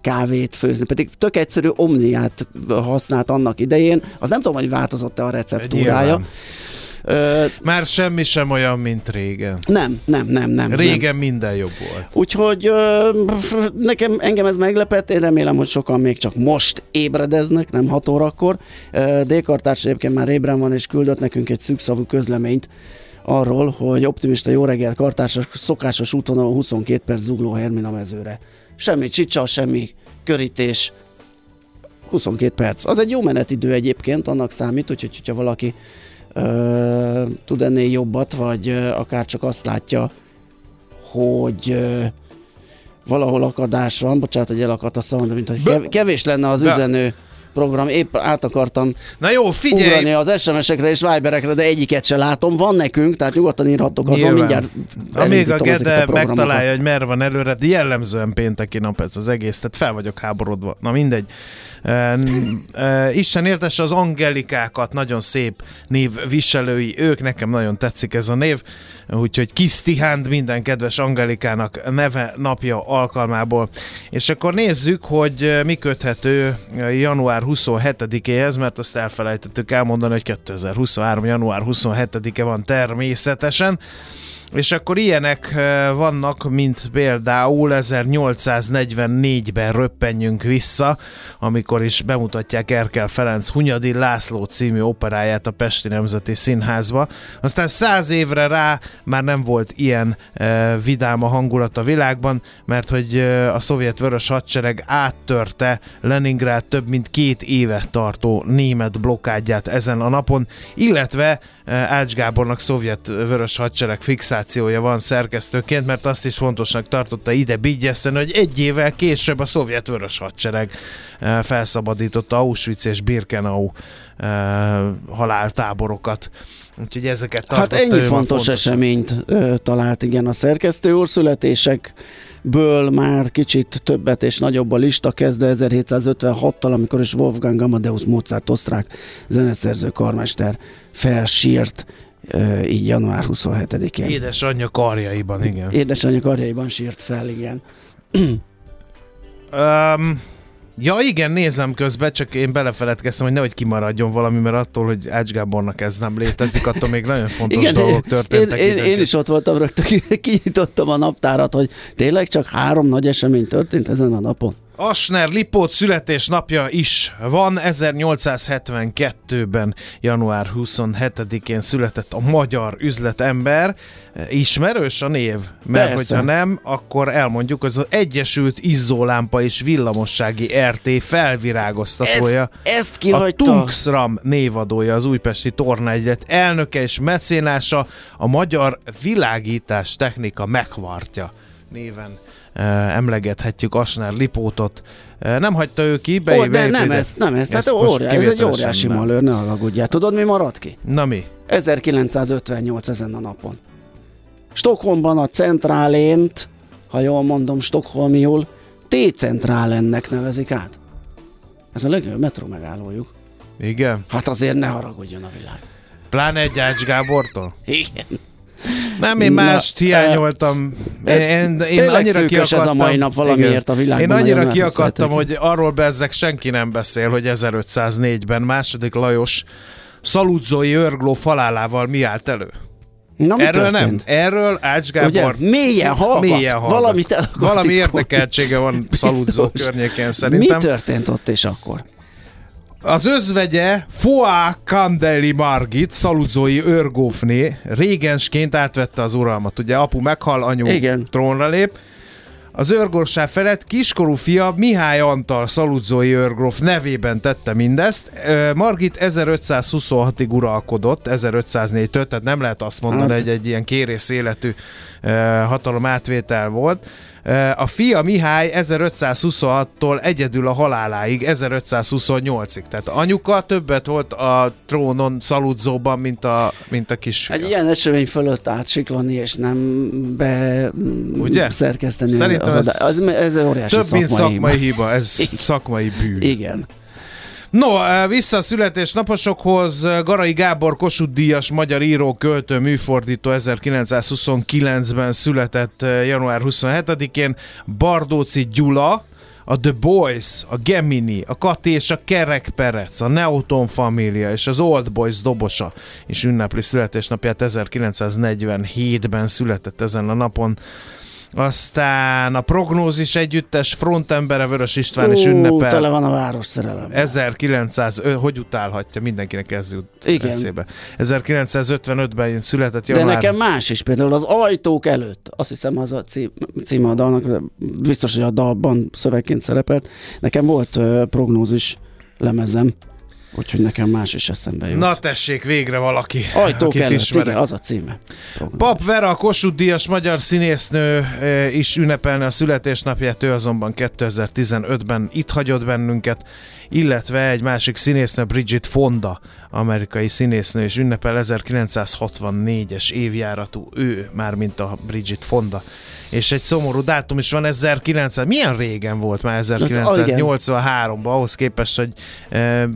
kávét főzni, pedig tök egyszerű omniát használt annak idején, az nem tudom, hogy változott-e a receptúrája. Nyilván. Már semmi sem olyan, mint régen. nem, nem, nem, nem. Nem. Régen minden jobb volt. Úgyhogy nekem, engem ez meglepett, én remélem, hogy sokan még csak most ébredeznek, nem 6 órakor. Ö, D-kartárs egyébként már ébren van, és küldött nekünk egy szűkszavú közleményt arról, hogy optimista jó reggel kartársak szokásos útvonalon 22 perc zugló Hermina mezőre. Semmi csicsa, semmi körítés, 22 perc. Az egy jó menetidő egyébként, annak számít, hogy hogyha valaki tud ennél jobbat, vagy akár csak azt látja, hogy valahol akadás van, bocsánat, hogy elakadt a szavam, de mint hogy kev- kevés lenne az üzenő program, épp át akartam Na jó, ugrani figyelj! az SMS-ekre és Viberekre, de egyiket se látom. Van nekünk, tehát nyugodtan írhattok azon, mindjárt Amíg a Gede programokat. megtalálja, hogy merre van előre, de jellemzően pénteki nap ez az egész, tehát fel vagyok háborodva. Na mindegy. Isten értesse az Angelikákat, nagyon szép név viselői, ők nekem nagyon tetszik ez a név, úgyhogy kis Tihánd minden kedves Angelikának neve napja alkalmából. És akkor nézzük, hogy mi köthető január 27-éhez, mert azt elfelejtettük elmondani, hogy 2023. január 27-e van természetesen. És akkor ilyenek eh, vannak, mint például 1844-ben röppenjünk vissza, amikor is bemutatják Erkel Ferenc Hunyadi László című operáját a Pesti Nemzeti Színházba. Aztán száz évre rá már nem volt ilyen eh, vidám a hangulat a világban, mert hogy eh, a szovjet vörös hadsereg áttörte Leningrád több mint két éve tartó német blokkádját ezen a napon, illetve Ács Gábornak szovjet vörös hadsereg fixációja van szerkesztőként, mert azt is fontosnak tartotta ide bigyeszteni, hogy egy évvel később a szovjet vörös hadsereg eh, felszabadította Auschwitz és Birkenau eh, haláltáborokat. Úgyhogy ezeket Hát ennyi ma fontos eseményt ö, talált igen a szerkesztő úr születések ből már kicsit többet és nagyobb a lista, kezdve 1756-tal, amikor is Wolfgang Amadeus Mozart osztrák zeneszerző karmester felsírt, így január 27-én. Édesanyja karjaiban, igen. Édesanyja karjaiban sírt fel, igen. Um, ja igen, nézem közben, csak én belefeledkeztem, hogy nehogy kimaradjon valami, mert attól, hogy Ács Gábornak ez nem létezik, attól még nagyon fontos igen, dolgok történtek. Én, én, én is ott voltam rögtön, kinyitottam a naptárat, hogy tényleg csak három nagy esemény történt ezen a napon. Asner Lipót születésnapja is van. 1872-ben, január 27-én született a magyar üzletember. Ismerős a név? Mert Persze. hogyha nem, akkor elmondjuk, hogy az Egyesült Izzólámpa és Villamossági RT felvirágoztatója. Ezt, ezt kihagyta. A Tunksram névadója, az újpesti tornaegyet elnöke és mecénása, a magyar világítás technika megvartja néven emlegethetjük Asner Lipótot. Nem hagyta ő ki, be, oh, de nem ez, nem ez, tehát óriás, ez egy óriási malőr, ne alagudjál. Tudod, mi maradt ki? Na mi? 1958 ezen a napon. Stockholmban a centrálént, ha jól mondom, Stockholmiul, T-centrálennek nevezik át. Ez a legnagyobb metró megállójuk. Igen? Hát azért ne haragudjon a világ. Pláne egy Ács Gábortól? Igen. Nem, én mást hiányoltam. Én, én, én annyira kiakadtam, ez a mai nap valamiért igen. a világban. Én annyira kiakadtam, hogy arról bezzek senki nem beszél, hogy 1504-ben második Lajos szaludzói örgló falálával mi állt elő. Na, mi Erről történt? nem. Erről Ács Gábor Ugye, mélyen hallgat. Mélyen hallgat. Valamit Valami érdekeltsége van szaludzó környékén szerintem. Mi történt ott és akkor? Az özvegye Foá Kandeli Margit, szaludzói őrgófné, régensként átvette az uralmat. Ugye apu meghal, anyu Igen. trónra lép. Az őrgórsá felett kiskorú fia Mihály Antal szaludzói őrgróf nevében tette mindezt. Margit 1526-ig uralkodott, 1504-től, tehát nem lehet azt mondani, hát. hogy egy ilyen kérész életű hatalom átvétel volt. A fia Mihály 1526-tól egyedül a haláláig, 1528-ig. Tehát anyuka többet volt a trónon szaludzóban, mint a, mint a kis. Egy ilyen esemény fölött átsiklani, és nem be Ugye? szerkeszteni. Szerintem az ez, az, ez óriási több, szakmai mint szakmai hiba. Ez szakmai bűn. Igen. No, eh, vissza a születésnaposokhoz. Garai Gábor Kossuth Díjas, magyar író, költő, műfordító 1929-ben született eh, január 27-én. Bardóci Gyula, a The Boys, a Gemini, a Kati és a Kerek Perec, a Neoton Família és az Old Boys dobosa is ünnepli születésnapját 1947-ben született ezen a napon. Aztán a prognózis együttes frontembere Vörös István is ünnepel. tele van a város szerelem. 1900, hogy utálhatja, mindenkinek ez jut Igen. eszébe. 1955-ben született január. De nekem más is, például az ajtók előtt, azt hiszem az a cím, címe a dalnak, biztos, hogy a dalban szövegként szerepelt. Nekem volt uh, prognózis lemezem, Úgyhogy nekem más is eszembe jut. Na tessék, végre valaki, Ajtók akit előtt, igen, az a címe. Pap Vera, a Kossuth Díjas magyar színésznő eh, is ünnepelne a születésnapját, ő azonban 2015-ben itt hagyott bennünket, illetve egy másik színésznő, Bridget Fonda, amerikai színésznő, és ünnepel 1964-es évjáratú ő, már mint a Bridget Fonda és egy szomorú dátum is van 1900, milyen régen volt már 1983-ban, ahhoz képest, hogy e,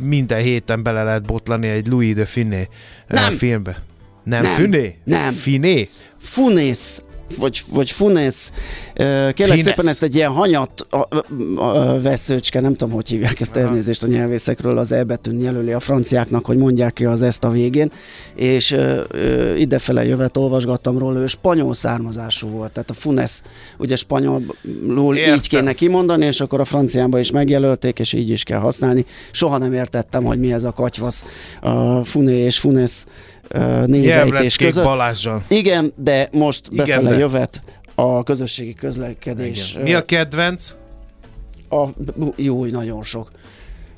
minden héten bele lehet botlani egy Louis de Finé e, filmbe. Nem, nem Finé? Nem. Finé? Funész vagy, vagy Funes, kérlek Fines. szépen ezt egy ilyen hanyat a, a, a veszőcske, nem tudom, hogy hívják ezt Aha. elnézést a nyelvészekről, az elbetűn jelöli a franciáknak, hogy mondják ki az ezt a végén, és ö, ö, idefele jövet olvasgattam róla, ő spanyol származású volt, tehát a Funes ugye spanyolul Értem. így kéne kimondani, és akkor a franciánba is megjelölték, és így is kell használni. Soha nem értettem, hogy mi ez a katyvasz, a Funé és Funes névejtés között. Balázsjal. Igen, de most Igen, befele de... jövet a közösségi közlekedés. Igen. Mi a kedvenc? A, jó, nagyon sok.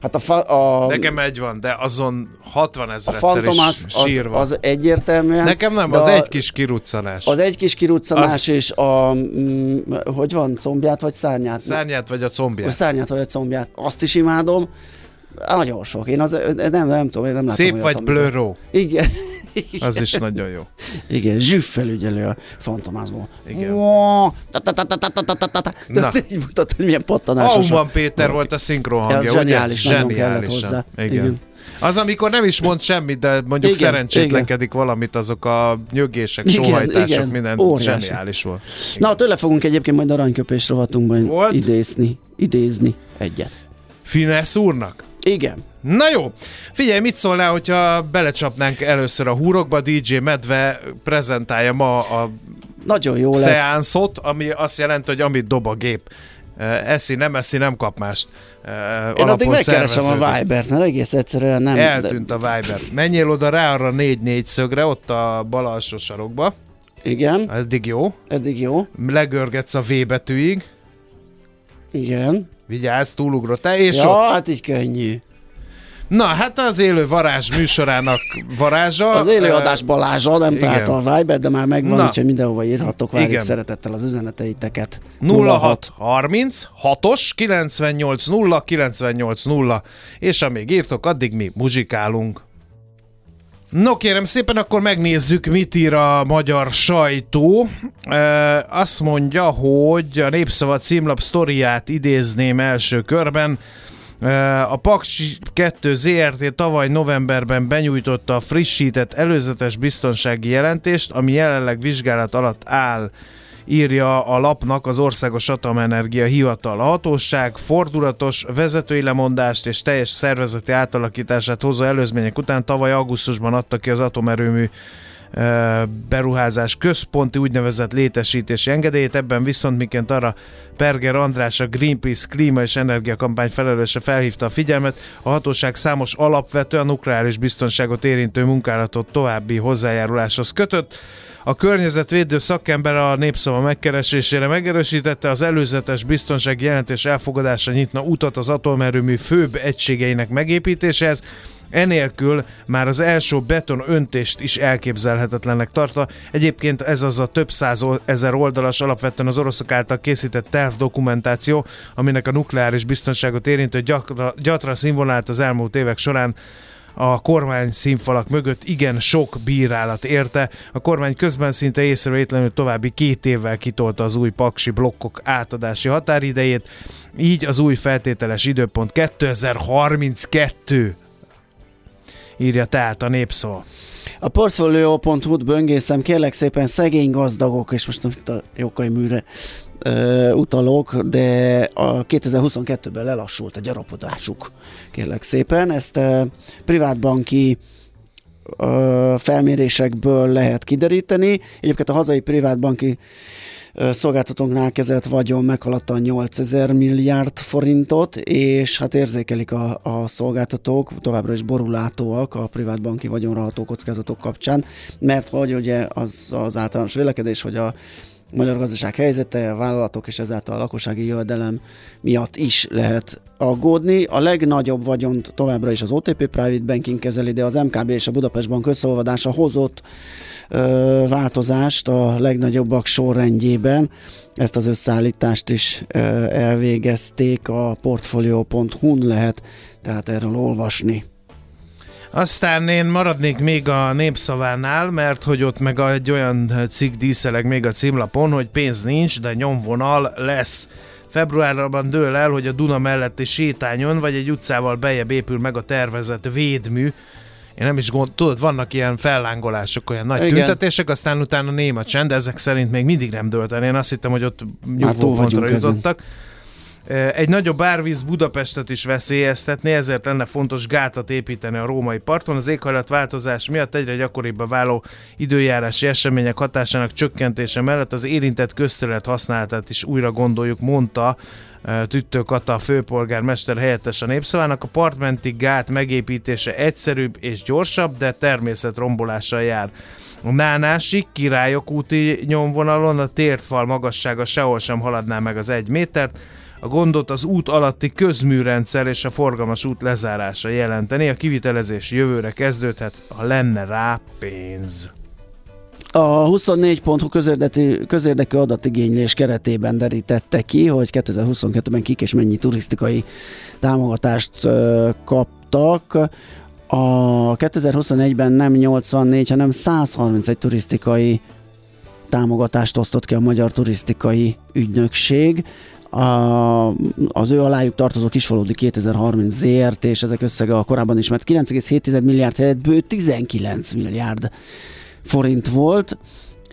Hát a, fa, a Nekem egy van, de azon 60 ezer is az, sírva. Az, egyértelműen. Nekem nem, az a, egy kis kiruccanás. Az egy kis kiruccanás az... és a, mm, hogy van, combját vagy szárnyát? Szárnyát vagy a combját. A szárnyát vagy a combját. Azt is imádom. Nagyon sok. Én az, nem, nem tudom, én nem látom. Szép vagy blőró. Igen. Az is nagyon jó. Igen, zsüffelügyelő a fantomázból. Igen. Na. Így mutat, hogy milyen pattanásos. Auman Péter volt a szinkron hangja, zseniális, ugye? nagyon kellett hozzá. Igen. Igen. Az, amikor nem is mond semmit, de mondjuk Igen, szerencsétlenkedik valamit, azok a nyögések, Igen, sóhajtások, igen, minden óriási. zseniális volt. Na, tőle fogunk egyébként majd aranyköpés rovatunkban idézni, idézni egyet. Finesz úrnak? Igen. Na jó, figyelj, mit szólnál, hogyha belecsapnánk először a húrokba, DJ Medve prezentálja ma a Nagyon jó lesz. szeánszot, ami azt jelenti, hogy amit dob a gép. Eh, Eszi, nem eszi, nem kap mást. Eh, Én addig megkeresem a. Vibert, mert egész egyszerűen nem... Eltűnt a Viber. Menjél oda rá arra 4-4 szögre, ott a bal alsó sarokba. Igen, Eddig jó. eddig jó. Legörgetsz a V betűig. Igen. Vigyázz, túlugrottál, és ja, ott. hát így könnyű. Na, hát az élő varázs műsorának varázsa. Az élő adás Balázsa, nem igen. találta a Viber, de már megvan, Na. úgyhogy mindenhova írhatok, várjuk Igen. szeretettel az üzeneteiteket. 06 30 6-os 98 0 98 0 és amíg írtok, addig mi muzsikálunk. No kérem szépen, akkor megnézzük, mit ír a magyar sajtó. E, azt mondja, hogy a Népszava címlap sztoriát idézném első körben. E, a Paks 2 ZRT tavaly novemberben benyújtotta a frissített előzetes biztonsági jelentést, ami jelenleg vizsgálat alatt áll írja a lapnak az Országos Atomenergia Hivatal. A hatóság fordulatos vezetői lemondást és teljes szervezeti átalakítását hozó előzmények után tavaly augusztusban adta ki az atomerőmű beruházás központi úgynevezett létesítési engedélyét, ebben viszont miként arra Perger András, a Greenpeace klíma és energiakampány felelőse felhívta a figyelmet, a hatóság számos alapvető a nukleáris biztonságot érintő munkálatot további hozzájáruláshoz kötött. A környezetvédő szakember a népszava megkeresésére megerősítette, az előzetes biztonsági jelentés elfogadása nyitna utat az atomerőmű főbb egységeinek megépítéséhez, Enélkül már az első beton öntést is elképzelhetetlennek tartva. Egyébként ez az a több száz ezer oldalas alapvetően az oroszok által készített tervdokumentáció, aminek a nukleáris biztonságot érintő gyakra, gyatra színvonalat az elmúlt évek során a kormány színfalak mögött igen sok bírálat érte. A kormány közben szinte észrevétlenül további két évvel kitolta az új paksi blokkok átadási határidejét, így az új feltételes időpont 2032 írja tehát a népszó. A Portfolio.hu-t böngészem, kérlek szépen szegény gazdagok, és most a Jókai műre ö, de a 2022-ben lelassult a gyarapodásuk, kérlek szépen. Ezt ö, privátbanki felmérésekből lehet kideríteni. Egyébként a hazai privátbanki szolgáltatóknál kezelt vagyon meghaladta a 8000 milliárd forintot, és hát érzékelik a, a szolgáltatók, továbbra is borulátóak a privátbanki vagyonra ható kockázatok kapcsán, mert hogy ugye az, az általános vélekedés, hogy a magyar gazdaság helyzete, a vállalatok és ezáltal a lakossági jövedelem miatt is lehet aggódni. A legnagyobb vagyont továbbra is az OTP Private Banking kezeli, de az MKB és a Budapest Bank összeolvadása hozott ö, változást a legnagyobbak sorrendjében. Ezt az összeállítást is ö, elvégezték, a portfolio.hu-n lehet tehát erről olvasni. Aztán én maradnék még a népszavánál, mert hogy ott meg egy olyan cikk díszeleg még a címlapon, hogy pénz nincs, de nyomvonal lesz. Februárban dől el, hogy a Duna melletti sétányon vagy egy utcával bejebb épül meg a tervezett védmű. Én nem is gond, tudod, vannak ilyen fellángolások, olyan nagy Igen. Tüntetések, aztán utána néma csend, ezek szerint még mindig nem dőlt el. Én azt hittem, hogy ott túl nyugvópontra vagyunk ezen. Egy nagyobb árvíz Budapestet is veszélyeztetné, ezért lenne fontos gátat építeni a római parton. Az éghajlatváltozás miatt egyre gyakoribbá váló időjárási események hatásának csökkentése mellett az érintett közterület használatát is újra gondoljuk, mondta Tüttő Kata, a főpolgármester helyettes a népszavának. A partmenti gát megépítése egyszerűbb és gyorsabb, de természetrombolással jár. A Nánási Királyok úti nyomvonalon a tértfal magassága sehol sem haladná meg az egy métert, a gondot az út alatti közműrendszer és a forgalmas út lezárása jelenteni. A kivitelezés jövőre kezdődhet, ha lenne rá pénz. A 24.hu közérdekű, közérdekű adatigénylés keretében derítette ki, hogy 2022-ben kik és mennyi turisztikai támogatást kaptak. A 2021-ben nem 84, hanem 131 turisztikai támogatást osztott ki a Magyar Turisztikai Ügynökség. A, az ő alájuk tartozó Kisvalódi 2030 ZRT, és ezek összege a korábban ismert 9,7 milliárd helyett bő 19 milliárd forint volt.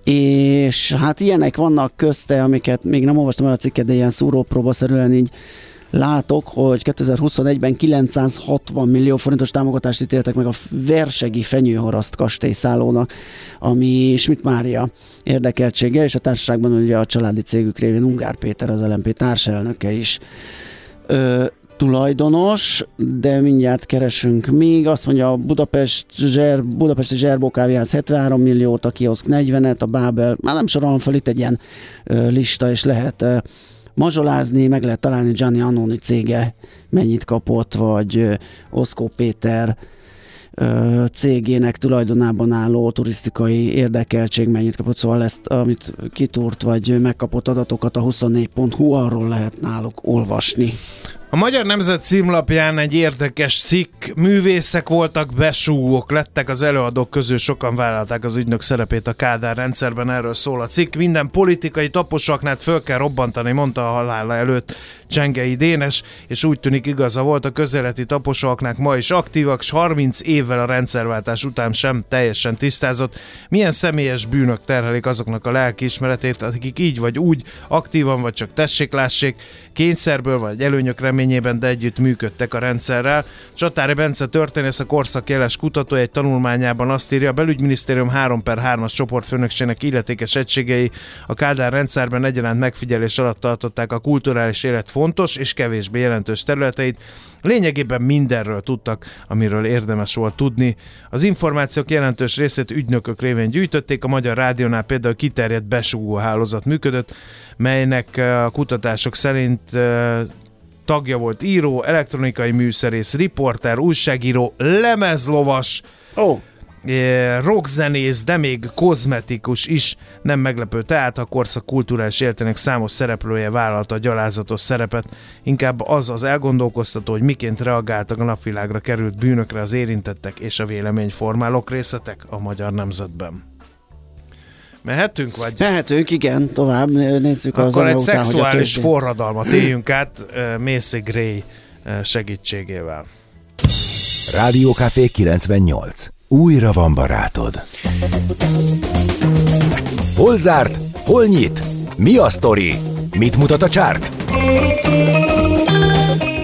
És hát ilyenek vannak közte, amiket még nem olvastam el a cikket, de ilyen szúrópróbaszerűen így látok, hogy 2021-ben 960 millió forintos támogatást ítéltek meg a Versegi Fenyőharaszt kastélyszállónak, ami Schmidt Mária érdekeltsége, és a társaságban ugye a családi cégük révén Ungár Péter, az LMP társelnöke is ö, tulajdonos, de mindjárt keresünk még. Azt mondja, a Budapest zser, Budapesti Zserbó kávéház 73 milliót, a kioszk 40-et, a Bábel, már nem sorolom fel itt egy ilyen ö, lista, és lehet ö, mazsolázni, meg lehet találni Gianni Annoni cége mennyit kapott, vagy Oszkó Péter cégének tulajdonában álló turisztikai érdekeltség mennyit kapott, szóval ezt, amit kitúrt, vagy megkapott adatokat a 24.hu, arról lehet náluk olvasni. A Magyar Nemzet címlapján egy érdekes cikk, művészek voltak, besúgók lettek, az előadók közül sokan vállalták az ügynök szerepét a Kádár rendszerben, erről szól a cikk. Minden politikai taposaknát föl kell robbantani, mondta a halála előtt Csengei Dénes, és úgy tűnik igaza volt, a közeleti taposóaknak ma is aktívak, és 30 évvel a rendszerváltás után sem teljesen tisztázott, milyen személyes bűnök terhelik azoknak a lelkiismeretét, akik így vagy úgy aktívan, vagy csak tessék-lássék, kényszerből vagy előnyök reményében, de együtt működtek a rendszerrel. Csatári Bence történész, a korszak jeles kutatója egy tanulmányában azt írja, a belügyminisztérium 3 per 3-as csoportfőnökségnek illetékes egységei a Kádár rendszerben egyaránt megfigyelés alatt tartották a kulturális élet fontos és kevésbé jelentős területeit. Lényegében mindenről tudtak, amiről érdemes volt tudni. Az információk jelentős részét ügynökök révén gyűjtötték, a Magyar Rádiónál például kiterjedt besugó hálózat működött, melynek a kutatások szerint tagja volt író, elektronikai műszerész, riporter, újságíró, lemezlovas, Ó, rockzenész, de még kozmetikus is. Nem meglepő tehát, a korszak kulturális életének számos szereplője vállalta a gyalázatos szerepet. Inkább az az elgondolkoztató, hogy miként reagáltak a napvilágra került bűnökre az érintettek és a véleményformálók részletek a magyar nemzetben. Mehetünk, vagy? mehetünk, igen, tovább nézzük az Akkor egy után, hogy a szexuális többi. forradalmat éljünk át Macy Gray segítségével. Rádiókafé 98. Újra van barátod. Hol zárt? Hol nyit? Mi a sztori? Mit mutat a csárt?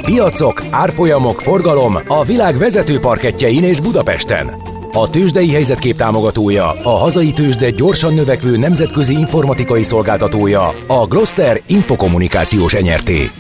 Piacok, árfolyamok, forgalom a világ vezető parketjein és Budapesten. A tőzsdei helyzetkép támogatója, a hazai tőzsde gyorsan növekvő nemzetközi informatikai szolgáltatója, a Gloster Infokommunikációs Enyerté.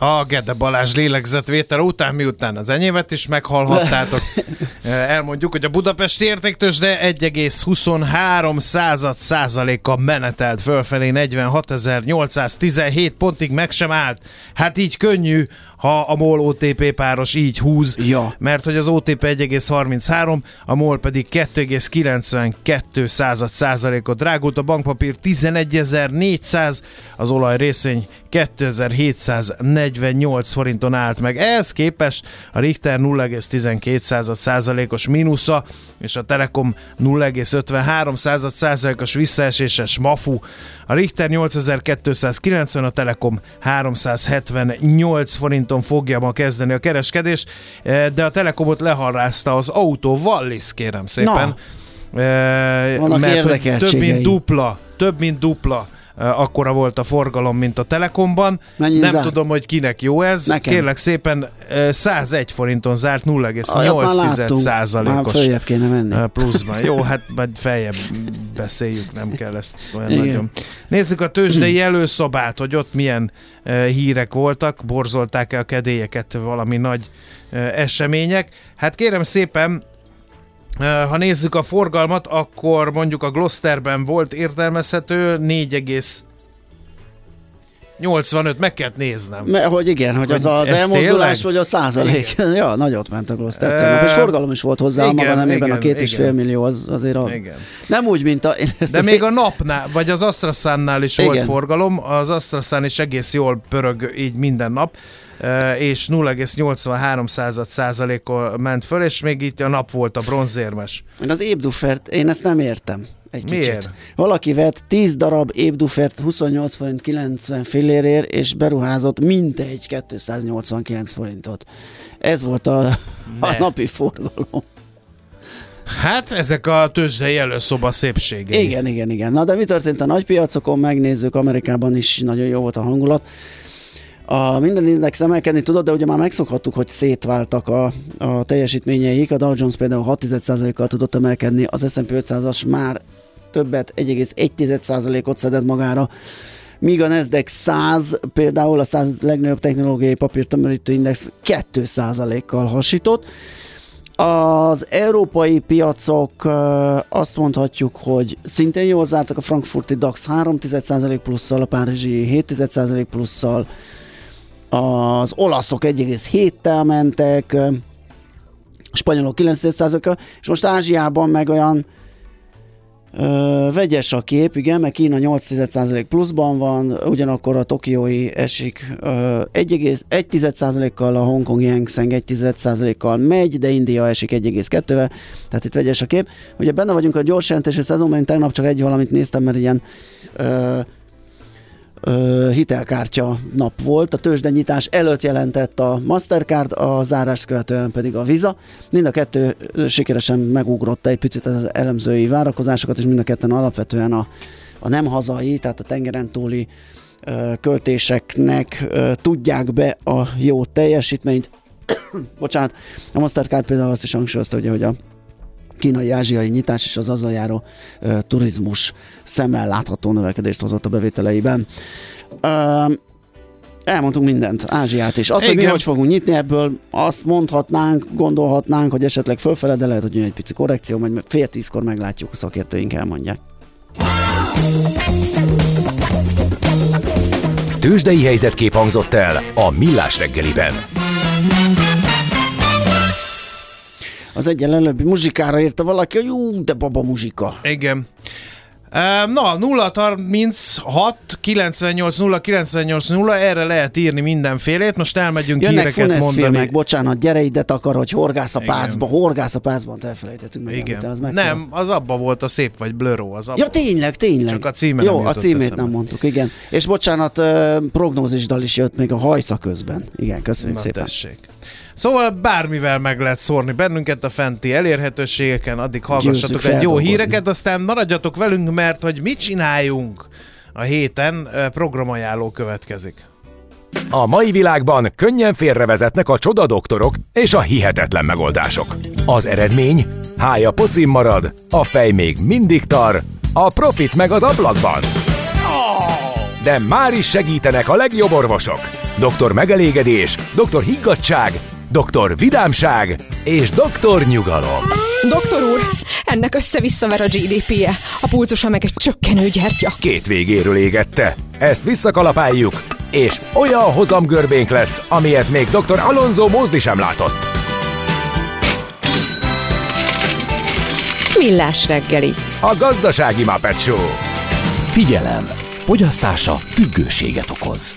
A Gede Balázs lélegzetvétel után, miután az enyémet is meghallhattátok, eh, elmondjuk, hogy a budapesti értéktős de 1,23 század százaléka menetelt fölfelé 46.817 pontig meg sem állt. Hát így könnyű, ha a MOL OTP páros így húz, Ja. mert hogy az OTP 1,33, a MOL pedig 2,92 század százalékot drágult, a bankpapír 11.400, az olaj részvény 2748 forinton állt meg. Ehhez képest a Richter 0,12 század százalékos mínusza, és a Telekom 0,53 század százalékos visszaeséses mafu. A Richter 8290, a Telekom 378 forinton fogja ma kezdeni a kereskedést, eh, de a Telekomot leharrázta az autó Wallis, kérem szépen. Eh, Vannak mert több mint dupla, több mint dupla akkora volt a forgalom, mint a Telekomban. Mennyit Nem zárt? tudom, hogy kinek jó ez. Nekem. Kérlek szépen, eh, 101 forinton zárt, Olyat már 0,8 láttunk. Már százalékos eh, pluszban. Jó, hát majd feljebb beszéljük, nem kell ezt olyan Igen. nagyon. Nézzük a tőzsdei előszobát, hogy ott milyen eh, hírek voltak, borzolták-e a kedélyeket valami nagy eh, események. Hát kérem szépen, eh, ha nézzük a forgalmat, akkor mondjuk a Gloucesterben volt értelmezhető 4, 85, meg kellett néznem. Mert, hogy igen, hogy az Hogy az ez elmozdulás, vagy a százalék. ja, nagyot ment a Gloster Ö, tegnap, és forgalom is volt hozzá, a maga igen, nemében a igen, két és igen. fél millió, az, azért az. Igen. Nem úgy, mint a... Én ezt De az még a napnál, vagy az Astraszánnál is volt Igen. forgalom, az Astraszán is egész jól pörög így minden nap. És 0,83 százalékon ment föl, és még itt a nap volt a bronzérmes. Én az ébdufert, én ezt nem értem egy Miért? kicsit. Valaki vett 10 darab ébdufert 28 forint 90 fillérért, és beruházott mintegy 289 forintot. Ez volt a, a napi forgalom. Hát ezek a tőzsdei előszoba szépségei. Igen, igen, igen. Na de mi történt a nagypiacokon? Megnézzük, Amerikában is nagyon jó volt a hangulat. A minden index emelkedni tudott, de ugye már megszokhattuk, hogy szétváltak a, a teljesítményeik. A Dow Jones például 6,1%-kal tudott emelkedni, az S&P 500-as már többet, 1,1%-ot szedett magára. Míg a Nasdaq 100 például a 100 legnagyobb technológiai papírtömörítő index 2%-kal hasított. Az európai piacok azt mondhatjuk, hogy szintén jól zártak a frankfurti DAX 3,1% plusszal, a párizsi 7,1% plusszal, az olaszok 1,7-tel mentek, a spanyolok 9%-kal, és most Ázsiában meg olyan Ö, vegyes a kép, igen, mert Kína 8% pluszban van, ugyanakkor a tokiói esik ö, 1,1%-kal, a Hongkongi Hang Seng 1,1%-kal megy, de India esik 1,2-vel, tehát itt vegyes a kép. Ugye benne vagyunk a gyors jelentési szezonban, én tegnap csak egy valamit néztem, mert ilyen ö, hitelkártya nap volt. A tőzsdenyítás előtt jelentett a Mastercard, a zárást követően pedig a Visa. Mind a kettő sikeresen megugrott egy picit az elemzői várakozásokat, és mind a ketten alapvetően a, a nem hazai, tehát a tengeren túli ö, költéseknek ö, tudják be a jó teljesítményt. Bocsánat, a Mastercard például azt is hangsúlyozta, ugye, hogy a kínai-ázsiai nyitás és az azzal járó ö, turizmus szemmel látható növekedést hozott a bevételeiben. Ö, elmondtunk mindent, Ázsiát is. Azt, hogy mi hogy fogunk nyitni ebből, azt mondhatnánk, gondolhatnánk, hogy esetleg fölfele, de lehet, hogy jön egy pici korrekció, majd fél tízkor meglátjuk, a szakértőink elmondják. Tőzsdei helyzetkép hangzott el a Millás reggeliben. Az egyen előbbi muzsikára írta valaki, hogy ú, de baba muzsika. Igen. Na, 0 36 98 0 98 0, erre lehet írni mindenfélét. Most elmegyünk Jönnek híreket mondani. filmek, bocsánat, gyere ide takar, hogy horgász a Igen. pácba, horgász a pácban, elfelejtettünk meg. Igen. Az meg nem, az abba volt a szép vagy blöró. Az abba. Ja, tényleg, tényleg. Csak a címe Jó, nem a címét eszembe. nem mondtuk, igen. És bocsánat, prognózisdal is jött még a hajsza közben. Igen, köszönjük Na, szépen. tessék. Szóval bármivel meg lehet szórni bennünket a fenti elérhetőségeken, addig hallgassatok egy jó híreket, aztán maradjatok velünk, mert hogy mit csináljunk a héten, programajánló következik. A mai világban könnyen félrevezetnek a csoda doktorok és a hihetetlen megoldások. Az eredmény? Hája pocim marad, a fej még mindig tar, a profit meg az ablakban. De már is segítenek a legjobb orvosok. Doktor megelégedés, doktor higgadság, doktor vidámság és doktor nyugalom. Doktor úr, ennek össze-visszaver a GDP-je, a pulcosa meg egy csökkenő gyertya. Két végéről égette. Ezt visszakalapáljuk, és olyan hozamgörbénk lesz, amilyet még dr. Alonso Mózdi sem látott. Millás reggeli. A gazdasági Muppet Show. Figyelem! Fogyasztása függőséget okoz.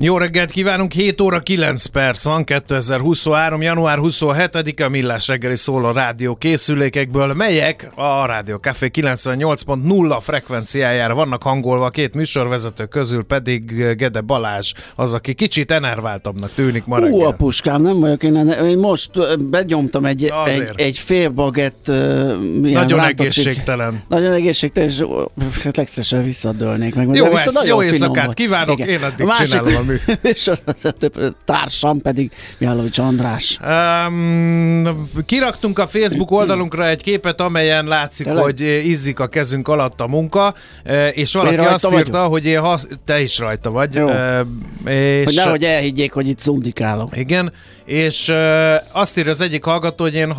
Jó reggelt kívánunk, 7 óra 9 perc van, 2023. január 27-e a Millás reggeli szól a rádió készülékekből, melyek a Rádió Café 98.0 frekvenciájára vannak hangolva, a két műsorvezető közül pedig Gede Balázs, az, aki kicsit enerváltabbnak tűnik ma Hú, a reggel. puskám, nem vagyok én, én most begyomtam egy, egy, Azért. egy fél bagett Nagyon rántott egészségtelen. Nagyon egészségtelen, és hát legszívesebben visszadőlnék meg. Jó, ez, jó finom éjszakát volt. kívánok, Igen. én addig A másik csinálom a mű. műsorvezető társam pedig Mihálovics András. Um, kiraktunk a Facebook oldalunkra egy képet, amelyen látszik, Tényleg? hogy izzik a kezünk alatt a munka, és valaki azt vagyok? írta, hogy én hasz... te is rajta vagy. Jó. És, Hogy nehogy elhiggyék, hogy itt szundikálok. Igen, és azt írja az egyik hallgató, hogy én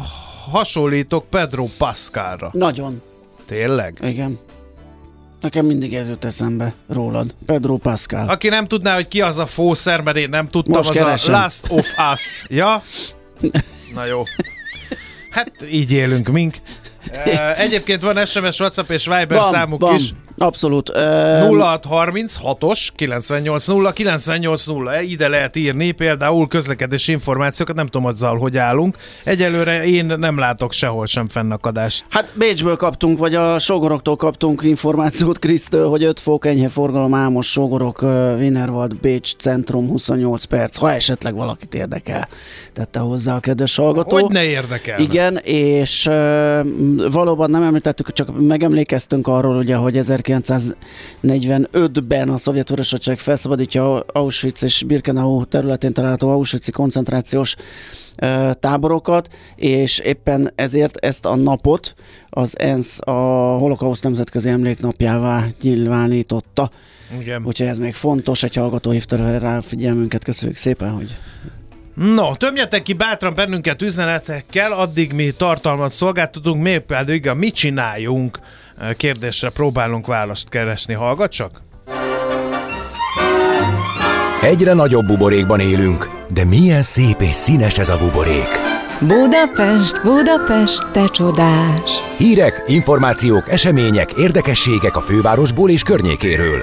hasonlítok Pedro Pascalra. Nagyon. Tényleg? Igen. Nekem mindig ez jut eszembe rólad. Pedro Pascal. Aki nem tudná, hogy ki az a fószer, mert én nem tudtam, Most az keresem. a Last of Us. Ja? Na jó. Hát így élünk mink. Egyébként van SMS, WhatsApp és Viber Van, számuk van. is. Abszolút. Uh, 0636-os 980 980 ide lehet írni például közlekedési információkat, nem tudom, hogy zal, hogy állunk. Egyelőre én nem látok sehol sem fennakadást. Hát Bécsből kaptunk, vagy a sógoroktól kaptunk információt Krisztől, hogy 5 fok enyhe forgalom Ámos sógorok Wienerwald Bécs centrum 28 perc, ha esetleg valakit érdekel, tette hozzá a kedves hallgató. Hogy ne érdekel? Igen, és valóban nem említettük, csak megemlékeztünk arról, ugye, hogy 1945-ben a szovjet vörösödség felszabadítja Auschwitz és Birkenau területén található Auschwitz koncentrációs táborokat, és éppen ezért ezt a napot az ENSZ a holokauszt nemzetközi emléknapjává nyilvánította. Igen. Úgyhogy ez még fontos, egy hallgató hívta rá figyelmünket, köszönjük szépen, hogy No, tömjetek ki bátran bennünket üzenetekkel, addig mi tartalmat szolgáltatunk, mi pedig a mit csináljunk kérdésre próbálunk választ keresni. Hallgat csak! Egyre nagyobb buborékban élünk, de milyen szép és színes ez a buborék. Budapest, Budapest, te csodás! Hírek, információk, események, érdekességek a fővárosból és környékéről.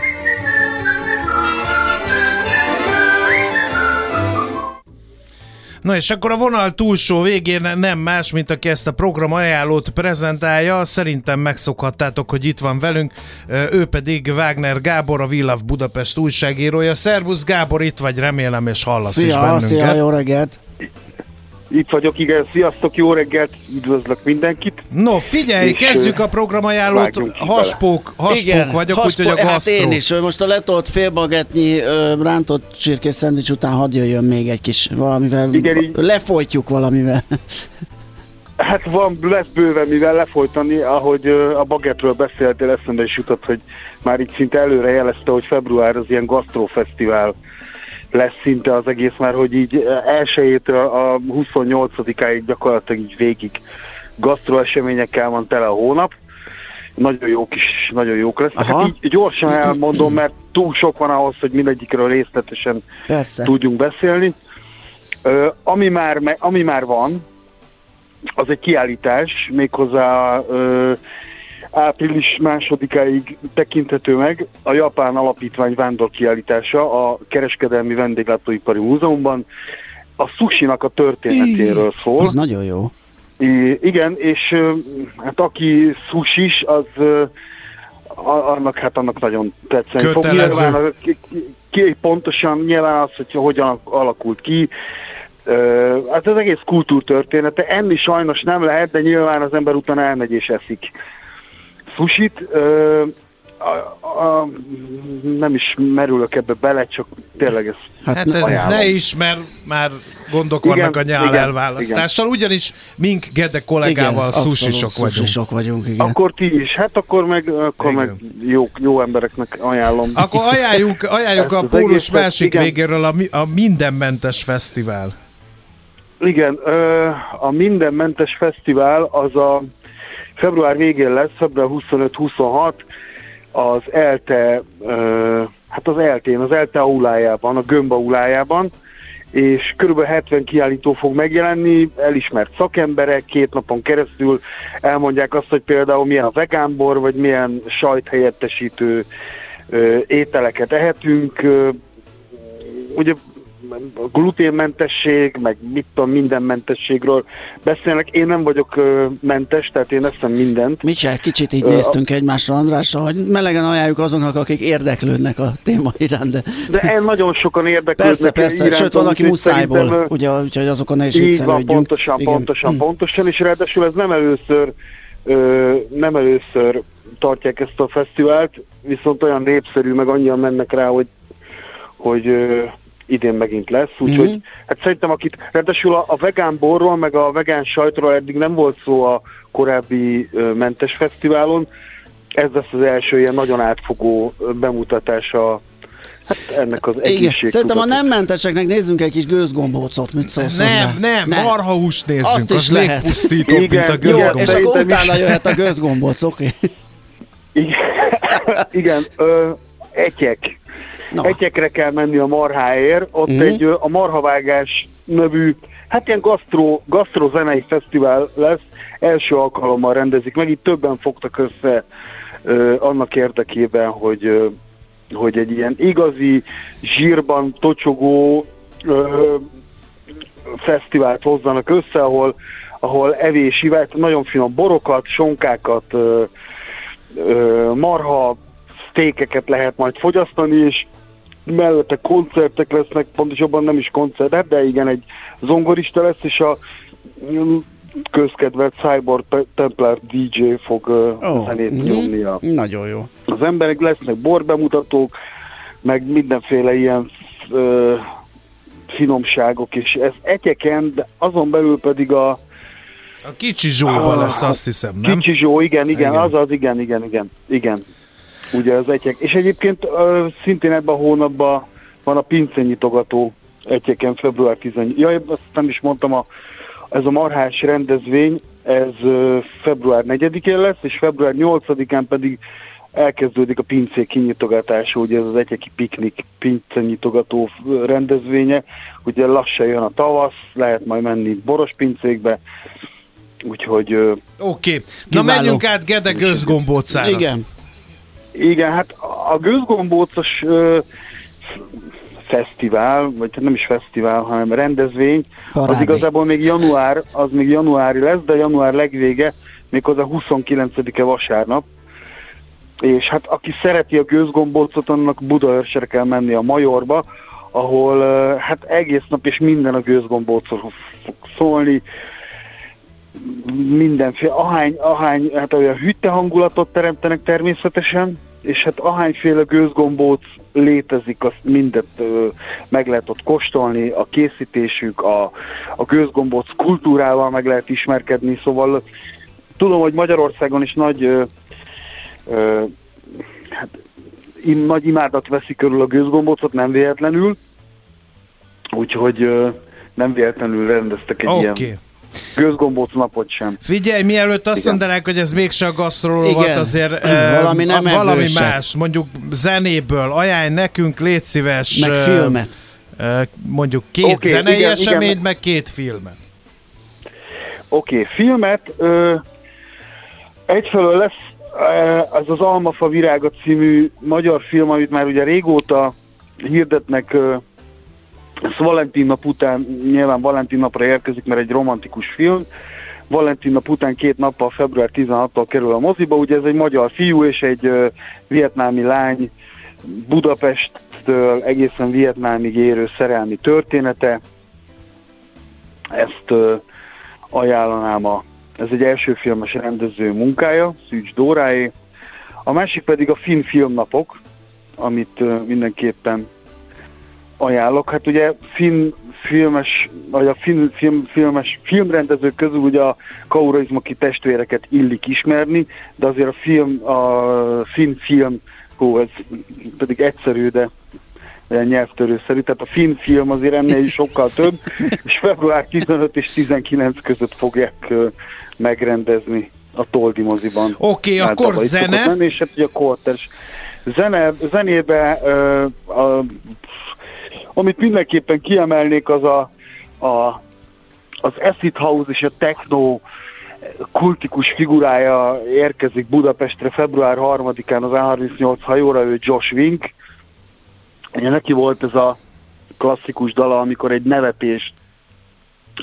Na és akkor a vonal túlsó végén nem más, mint aki ezt a program ajánlót prezentálja. Szerintem megszokhattátok, hogy itt van velünk. Ő pedig Wagner Gábor, a Villav Budapest újságírója. Szervusz Gábor, itt vagy, remélem és hallasz is szia, bennünket. szia, jó reggelt! Itt vagyok, igen, sziasztok, jó reggelt, üdvözlök mindenkit. No, figyelj, És, kezdjük a programajánlót. Haspók, haspók vagyok, haspó- úgyhogy a Hát gasztró. én is, most a letolt félbagetnyi rántott csirkés szendvics után hadd jöjjön még egy kis valamivel. Igen, így- Lefolytjuk valamivel. Hát van, lesz bőven mivel lefolytani, ahogy a bagetről beszéltél, eszembe is jutott, hogy már így szinte előre jelezte, hogy február az ilyen gasztrofesztivál lesz szinte az egész, már hogy így elsőjétől a 28-áig gyakorlatilag így végig gasztroeseményekkel van tele a hónap. Nagyon jók is, nagyon jók lesznek. Aha. Hát így gyorsan elmondom, mert túl sok van ahhoz, hogy mindegyikről részletesen Persze. tudjunk beszélni. Ö, ami, már, ami már van, az egy kiállítás, méghozzá ö, április másodikáig tekinthető meg a Japán Alapítvány vándor kiállítása a Kereskedelmi Vendéglátóipari Múzeumban. A sushinak a történetéről szól. Az nagyon jó. I, igen, és hát aki sushis, az annak hát annak nagyon tetszeni fog. Nyilván, a- ki, ki- pontosan nyilván az, hogy hogyan alakult ki, Ö, hát az egész kultúrtörténete. Enni sajnos nem lehet, de nyilván az ember utána elmegy és eszik sushit. Ö, a, a, nem is merülök ebbe bele, csak tényleg ez Hát, Hát ne, ez ajánlom. ne is, mert már gondok Igen, vannak a nyál igen, elválasztással, ugyanis mink Gede kollégával abszolút szusisok vagyunk. Szusisok vagyunk, igen. Akkor ti is, hát akkor meg, akkor Igen. meg jó, jó embereknek ajánlom. Akkor ajánljuk, ajánljuk a az pólus másik igen. végéről a, a Mindenmentes Fesztivál. Igen, ö, a Mindenmentes Fesztivál az a február végén lesz, február 25-26, az ELTE, hát az ELTE-n, az ELTE aulájában, a Gömb aulájában, és kb. 70 kiállító fog megjelenni, elismert szakemberek, két napon keresztül elmondják azt, hogy például milyen a vegánbor, vagy milyen sajthelyettesítő ételeket ehetünk. Ugye gluténmentesség, meg mit tudom, mindenmentességről beszélnek. Én nem vagyok ö, mentes, tehát én eszem mindent. Mi se, kicsit így Ö, néztünk egymásra Andrással, hogy melegen ajánljuk azoknak, akik érdeklődnek a téma iránt, de De el nagyon sokan érdeklődnek. persze, persze, irántom, sőt, van, aki szerintem, muszájból, ö, ugye, úgyhogy azokon ne is Így van, pontosan, Igen. pontosan, Mm. pontosan, és ráadásul ez nem először, ö, nem először tartják ezt a fesztivált, viszont olyan népszerű, meg annyian mennek rá, hogy, hogy idén megint lesz, úgyhogy Mhm. hát szerintem akit, ráadásul a, a vegán borról, meg a vegán sajtról eddig nem volt szó a korábbi ö, mentes fesztiválon, ez lesz az első ilyen nagyon átfogó bemutatása hát ennek az Igen, egészség. szerintem a nem menteseknek nézzünk egy kis gőzgombócot, mit szólsz hozzá? Nem, nem, Ne. marhahúst nézzünk, Azt is az lehet. légpusztítóbb, mint Igen, a jó, Jó, és akkor is. utána jöhet a gőzgombóc, oké? Igen, Igen ö, etyek. Na. Egyekre kell menni a marháért, ott Mhm. egy a Marhavágás nevű, hát ilyen gasztro, gasztrozenei fesztivál lesz, első alkalommal rendezik meg, itt többen fogtak össze ö, annak érdekében, hogy, ö, hogy egy ilyen igazi, zsírban tocsogó ö, fesztivált hozzanak össze, ahol, ahol evés, ivás, nagyon finom borokat, sonkákat, ö, ö, marha, sztékeket lehet majd fogyasztani, és mellette koncertek lesznek, pontosabban nem is koncertek, de igen, egy zongorista lesz, és a mm, közkedvelt Cyborg Templar DJ fog Ó, zenét mhm. nyomni a, Nagyon jó. az emberek, lesznek borbemutatók, meg mindenféle ilyen ö, finomságok, és ez egyeken, de azon belül pedig a A kicsi zsóban lesz, azt hiszem, nem? Kicsi Zsó, igen, igen, Igen. az az, igen, igen, igen, igen. Ugye az egyek. És egyébként ö, szintén ebben a hónapban van a pincenyitogató egyeken február 18. Jaj, azt nem is mondtam, a, ez a marhás rendezvény, ez ö, február 4-én lesz, és február 8-án pedig elkezdődik a pincék kinyitogatása, ugye ez az egyeki piknik pincenyitogató rendezvénye, ugye lassan jön a tavasz, lehet majd menni boros pincékbe, úgyhogy Oké, okay. na menjünk át Gede gőzgombócára. Igen. Igen, hát a gőzgombócos ö, fesztivál, vagy hát nem is fesztivál, hanem rendezvény, Parádé. az igazából még január, az még januári lesz, de január legvége, méghozzá 29-e vasárnap. És hát aki szereti a gőzgombócot, annak Budaörsre kell menni a Majorba, ahol hát egész nap és minden a gőzgombócról fog szólni, mindenféle, ahány, ahány, hát olyan hütte hangulatot teremtenek természetesen, és hát ahányféle gőzgombóc létezik, azt mindet ö, meg lehet ott kóstolni, a készítésük, a, a gőzgombóc kultúrával meg lehet ismerkedni, szóval tudom, hogy Magyarországon is nagy ö, ö, hát, im, nagy imádat veszi körül a gőzgombócot, nem véletlenül, úgyhogy ö, nem véletlenül rendeztek egy Oké. ilyen Okay. Gőzgombóc napot sem. Figyelj, mielőtt azt Igen. mondanák, hogy ez mégse a gasztroló Igen. volt, azért Valami nem valami evősebb. más, mondjuk zenéből, ajánl nekünk, légy szíves, Meg filmet. mondjuk két okay, zenei igen, eseményt, igen. meg két filmet. Oké, okay, filmet. Ö, egyfelől lesz ez az Almafa virága című magyar film, amit már ugye régóta hirdetnek, ez Valentin nap után, nyilván Valentin napra érkezik, mert egy romantikus film. Valentin nap után két nappal, február 16-tól kerül a moziba. Ugye ez egy magyar fiú és egy ö, vietnámi lány Budapesttől egészen Vietnámig érő szerelmi története. Ezt ö, ajánlanám a, ez egy első filmes rendező munkája, Szűcs Dóráé. A másik pedig a Finn Filmnapok, amit ö, mindenképpen ajánlok. Hát ugye finn filmes, vagy a finn film, filmes filmrendezők közül ugye a Kaurismaki testvéreket illik ismerni, de azért a film, a finn film, hú, ez pedig egyszerű, de nyelvtörőszerű, tehát a finn film azért ennél is sokkal több, és február 15 és 19 között fogják megrendezni a Toldi moziban. Oké, Hát, akkor zene. Menni, és hát ugye a korters zene, zenébe, ö, a, amit mindenképpen kiemelnék, az a, a az acid house és a techno kultikus figurája érkezik Budapestre február 3-án az A38 hajóra, ő Josh Wink. Ugye neki volt ez a klasszikus dala, amikor egy nevetést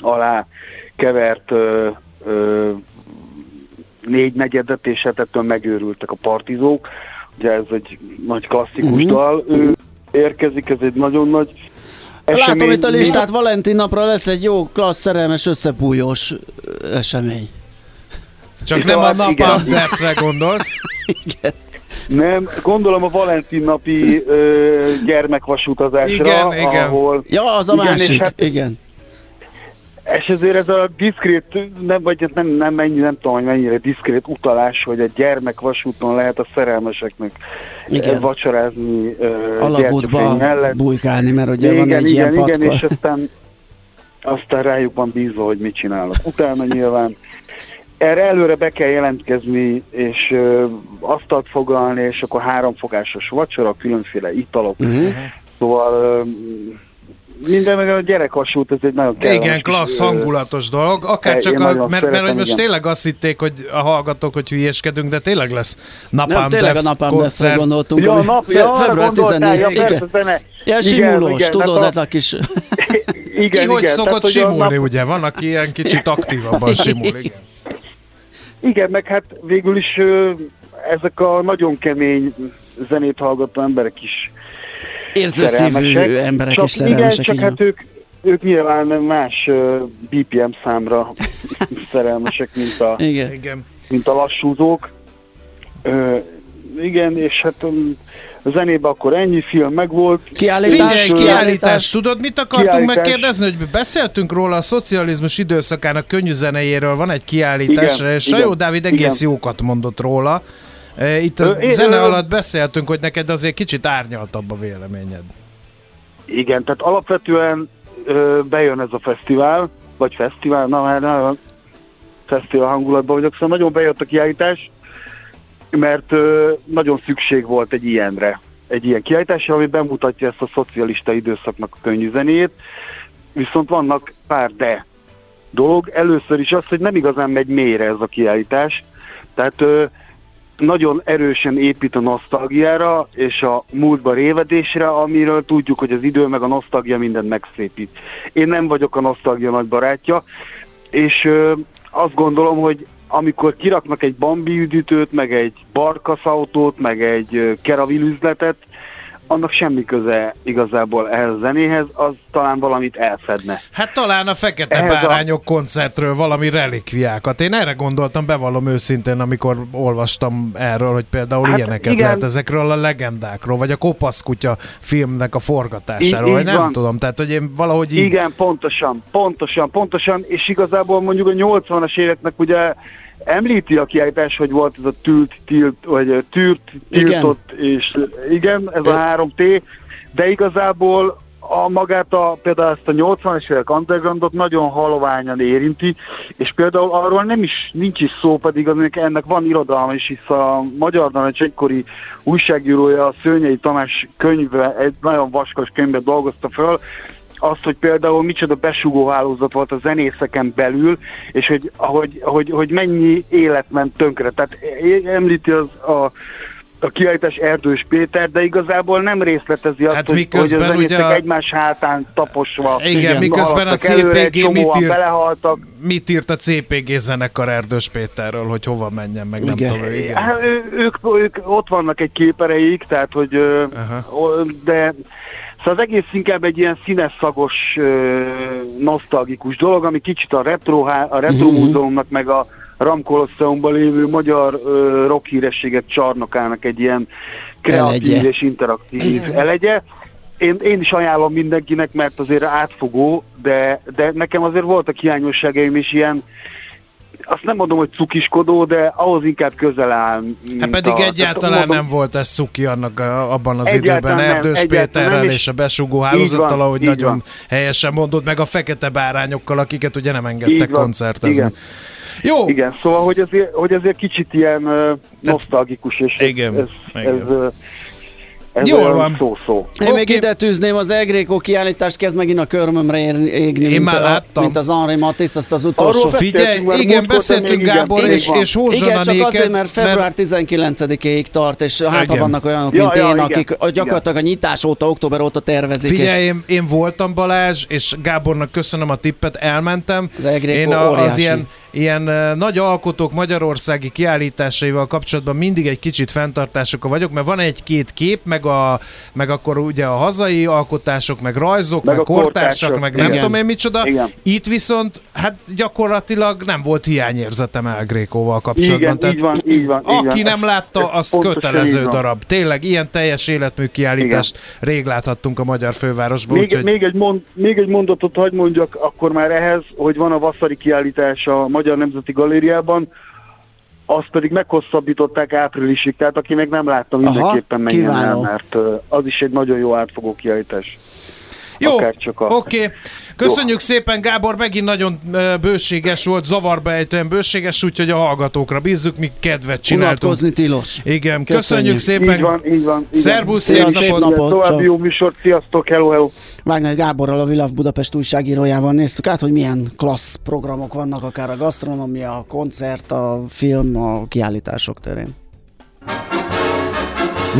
alá kevert ö, ö, négy negyedet, és hát ettől megőrültek a partizók. Ugye ez egy nagy klasszikus Mhm. dal. Ő érkezik, ez egy nagyon nagy Látom itt a listát, Valentin napra lesz egy jó, klassz, szerelmes, összepújós esemény. Csak És nem a tovább, igen. Napalm Death-re gondolsz. Nem, gondolom a Valentin napi ö, gyermekvasutazásra, Igen, igen. ahol Ja, az a Igen, másik, és hát- igen. És ezért ez a diszkrét, nem, vagy nem, nem, mennyi, nem tudom, hogy mennyire diszkrét utalás, hogy a gyermekvasúton lehet a szerelmeseknek Igen. igen. vacsorázni uh, Alagútba bujkálni, mert ugye igen, van egy igen, ilyen igen, patka. és aztán, aztán rájuk van bízva, hogy mit csinálok. Utána nyilván erre előre be kell jelentkezni, és ö, asztalt foglalni, és akkor háromfogásos vacsora, különféle italok. Uh-huh. Szóval minden meg a gyerekvasút, ez egy nagyon kellemes Igen, klassz, hangulatos dolog. Akár csak, a, mert, mert hogy most igen. tényleg azt hitték, hogy a hallgatók, hogy hülyéskedünk, de tényleg lesz Napalm Nem, tényleg a napám koncert. gondoltunk. Ja, nap, fe- ja, február gondoltál, ja, 14 persze, igen. zene. Ja, Igen, simulós, igen, tudod, mert a- ez a kis... Igen, Ki hogy igen, szokott tehát, simulni, nap- ugye? Van, aki ilyen kicsit aktívabban simul, igen. Igen, meg hát végül is ezek a nagyon kemény zenét hallgató emberek is Érzőszívű szerelmesek. emberek csak, is szerelmesek. Igen, csak hát ők, ők nyilván más BPM számra szerelmesek, mint a, Igen. mint a lassúzók. Ö, igen, és hát a zenében akkor ennyi film megvolt. Kiállítás, Figyelj, kiállítás. kiállítás. Tudod, mit akartunk Kiállítás. megkérdezni? Hogy beszéltünk róla a szocializmus időszakának könnyű zenejéről, van egy kiállítás, Igen, és Sajó igen, Dávid egész igen. jókat mondott róla. E, Itt a én- zene ö- alatt beszéltünk, hogy neked azért kicsit árnyaltabb a véleményed. Igen, tehát alapvetően ö, bejön ez a fesztivál, vagy fesztivál, na már nagyon fesztivál hangulatban vagyok, szóval nagyon bejött a kiállítás, mert ö, nagyon szükség volt egy ilyenre, egy ilyen kiállításra, ami bemutatja ezt a szocialista időszaknak a könnyű zenét, viszont vannak pár de dolog. Először is az, hogy nem igazán megy mélyre ez a kiállítás, tehát ö, nagyon erősen épít a nosztalgiára és a múltba révedésre, amiről tudjuk, hogy az idő meg a nosztalgia mindent megszépít. Én nem vagyok a nosztalgia nagy barátja, és ö, azt gondolom, hogy amikor kiraknak egy bambi üdítőt, meg egy barkaszautót, meg egy keravil üzletet, annak semmi köze igazából ehhez a zenéhez, az talán valamit elfedne. Hát talán a Fekete Ehhez a- Bárányok koncertről valami relikviákat. Én erre gondoltam, bevallom őszintén, amikor olvastam erről, hogy például Hát ilyeneket igen. lehet ezekről a legendákról, vagy a Kopaszkutya filmnek a forgatásáról, így nem van. tudom. Tehát, hogy én valahogy így... Igen, pontosan, pontosan, pontosan, és igazából mondjuk a 80-as éveknek ugye említi a kiállítás, hogy volt ez a tűrt, tilt, vagy tűrt, Igen. tiltott, és igen, ez a 3T, de igazából a magát a, például ezt a 80-as évek undergroundot nagyon haloványan érinti, és például arról nem is, nincs is szó, pedig ennek, ennek van irodalma is, hisz a Magyar Narancs egykori újságírója, a Szőnyei Tamás könyve, egy nagyon vaskos könyvben dolgozta föl, azt, hogy például micsoda besugó hálózat volt a zenészeken belül, és hogy, hogy, hogy, hogy mennyi élet ment tönkre. Tehát említi az a a kiállítás Erdős Péter, de igazából nem részletezi azt, Hát hogy, hogy a miközben zenészek ugye a- egymás hátán taposva Igen, Igen, miközben a haladtak előre, CPG mit írt, belehaltak. mit írt a CPG zenekar Erdős Péterről, hogy hova menjen, meg nem Igen. tudom. Igen. Hát, ő, ők, ők, ott vannak egy képereik, tehát hogy, Aha. de szóval az egész inkább egy ilyen színes szagos, nosztalgikus dolog, ami kicsit a retro, a retro Mhm. múzeumnak, meg a Ram Colosseumban lévő magyar ö, rock hírességek csarnokának egy ilyen kreatív Elegye. és interaktív elegye. Én, én is ajánlom mindenkinek, mert azért átfogó, de, de nekem azért voltak hiányosságaim is ilyen, azt nem mondom, hogy cukiskodó, de ahhoz inkább közel áll. Hát pedig a, egyáltalán tehát mondom, nem volt ez cuki annak a, abban az időben nem, Erdős Péterrel nem, és és a besugó hálózattal, ahogy nagyon van. helyesen mondod, meg a fekete bárányokkal, akiket ugye nem engedtek van, koncertezni. igen. Jó, Igen, szóval, hogy azért, hogy azért kicsit ilyen uh, nosztalgikus, és Igen, ez, igen. ez, ez, ez Jól van. szó-szó. Én Oké. még ide tűzném az Egréko kiállítást, kezd megint a körmömre égni, Én mint, már a, láttam. mint az Henri Matisse, azt az utolsó. Arról figyelj, igen, beszéltünk Gábor igen, és, és Hózsa Igen, csak azért, mert február 19-ig tart, és hát ha vannak olyanok, Ja, mint ja, én, igen, akik igen. gyakorlatilag a nyitás óta, október óta tervezik, Figyelj, és én, én voltam Balázs, és Gábornak köszönöm a tippet, elmentem. Az Egréko én a, az ilyen, ilyen nagy alkotók magyarországi kiállításaival kapcsolatban mindig egy kicsit fenntartásokkal vagyok, mert van egy-két kép, meg, a, meg akkor ugye a hazai alkotások, meg rajzok, meg, Meg meg kortársak, kortársok. meg nem Igen. tudom én micsoda. Igen. Itt viszont, hát gyakorlatilag nem volt hiányérzetem El Grékóval kapcsolatban. Igen, így van, így van. így Aki van. nem látta, az kötelező darab. Tényleg, ilyen teljes életmű kiállítást rég láthattunk a magyar fővárosban. Még, úgyhogy... még, egy mond, még egy mondatot hagy mondjak akkor már ehhez, hogy van a Vasszari kiállítás a Magyar Nemzeti Galériában, azt pedig meghosszabbították áprilisig, tehát aki még nem látta, mindenképpen menjen el, mert az is egy nagyon jó átfogó kiállítás. Jó, oké. Köszönjük szépen, Gábor, megint nagyon bőséges volt, zavarba ejtően bőséges, úgyhogy a hallgatókra bízzuk, mi kedvet csináltunk. Unatkozni tilos. Igen, Köszönjük. köszönjük szépen. Így van, így van. így Szia, szép szép napot! napot. További jó műsort, sziasztok, hello, hello. Wagner Gáborral, a Vilav Budapest újságírójával néztük át, hogy milyen klassz programok vannak, akár a gasztronómia, a koncert, a film, a kiállítások terén.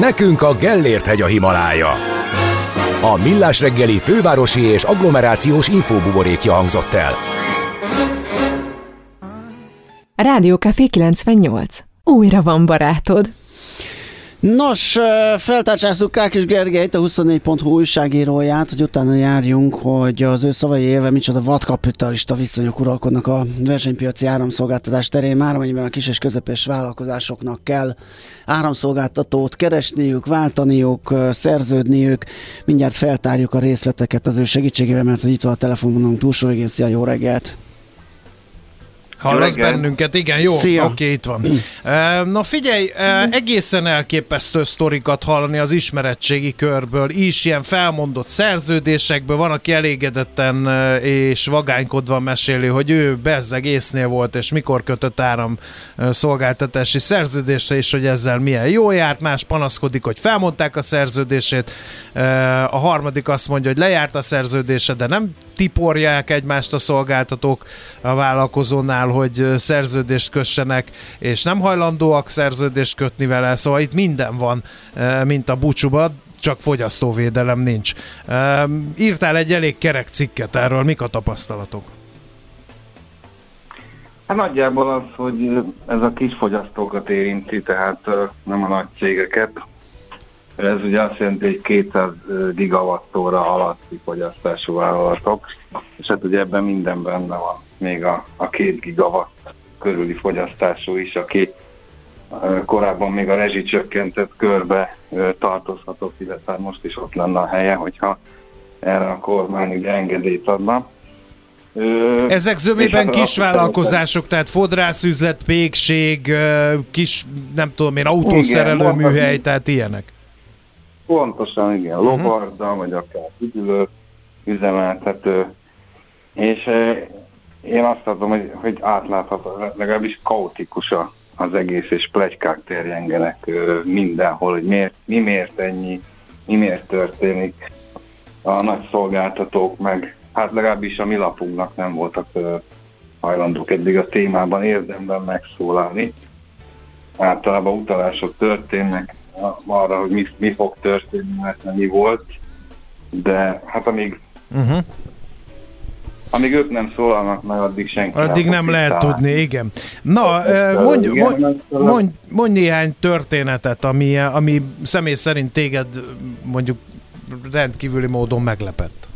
Nekünk a Gellért hegy a Himalája. A Millás reggeli fővárosi és agglomerációs infóbuborékja hangzott el. Rádió Café 98. Újra van barátod. Nos, feltárcsáztuk Kákis Gergelyt, a 24.hu újságíróját, hogy utána járjunk, hogy az ő szavai éve micsoda vadkapitalista viszonyok uralkodnak a versenypiaci áramszolgáltatás terén, már amennyiben a kis és közepes vállalkozásoknak kell áramszolgáltatót keresniük, váltaniuk, szerződniük. Mindjárt feltárjuk a részleteket az ő segítségével, mert hogy itt van a telefonvonalunk túlsó végén. Szia, jó reggelt! Hallasz reggelt. bennünket? Igen, jó, oké, itt van. Na figyelj, egészen elképesztő sztorikat hallani az ismeretségi körből is, ilyen felmondott szerződésekből, van, aki elégedetten és vagánykodva meséli, hogy ő bezzeg észnél volt, és mikor kötött áram szolgáltatási szerződésre, és hogy ezzel milyen jó járt, más panaszkodik, hogy felmondták a szerződését, a harmadik azt mondja, hogy lejárt a szerződése, de nem tiporják egymást a szolgáltatók a vállalkozónál, hogy szerződést kössenek, és nem hajlandóak szerződést kötni vele, szóval itt minden van, mint a búcsúban, csak fogyasztóvédelem nincs. Írtál egy elég kerek cikket erről, mik a tapasztalatok? Hát nagyjából az, hogy ez a kis fogyasztókat érinti, tehát nem a nagy cégeket. Ez ugye azt jelenti, hogy 200 gigawattóra alatti fogyasztású vállalatok, és hát ugye ebben minden benne van, még a, a 2 gigawatt körüli fogyasztású is, aki korábban még a rezsicsökkentett körbe tartozhatott, illetve hát most is ott lenne a helye, hogyha erre a kormány ugye engedélyt adna. Ezek zömében hát kis azt vállalkozások, tehát fodrászüzlet, pékség, kis, nem tudom én, autószerelő Igen, műhely, tehát ilyenek. Pontosan, igen, lovarda, vagy akár üdülő, üzemeltető. És én azt adom, hogy, hogy átlátható, legalábbis kaotikus az egész, és plegykák terjengenek mindenhol, hogy miért, mi miért ennyi, mi miért történik. A nagy szolgáltatók meg, hát legalábbis a mi lapunknak nem voltak hajlandók eddig a témában érdemben megszólalni. Általában utalások történnek arra, hogy mi, mi fog történni, mert nem mi volt, de hát amíg, Uh-huh. amíg ők nem szólalnak meg, addig senki Addig fog nem lehet tisztálni. tudni, igen. Na, mondj, mondj, mondj, mondj néhány történetet, ami, ami személy szerint téged mondjuk rendkívüli módon meglepett.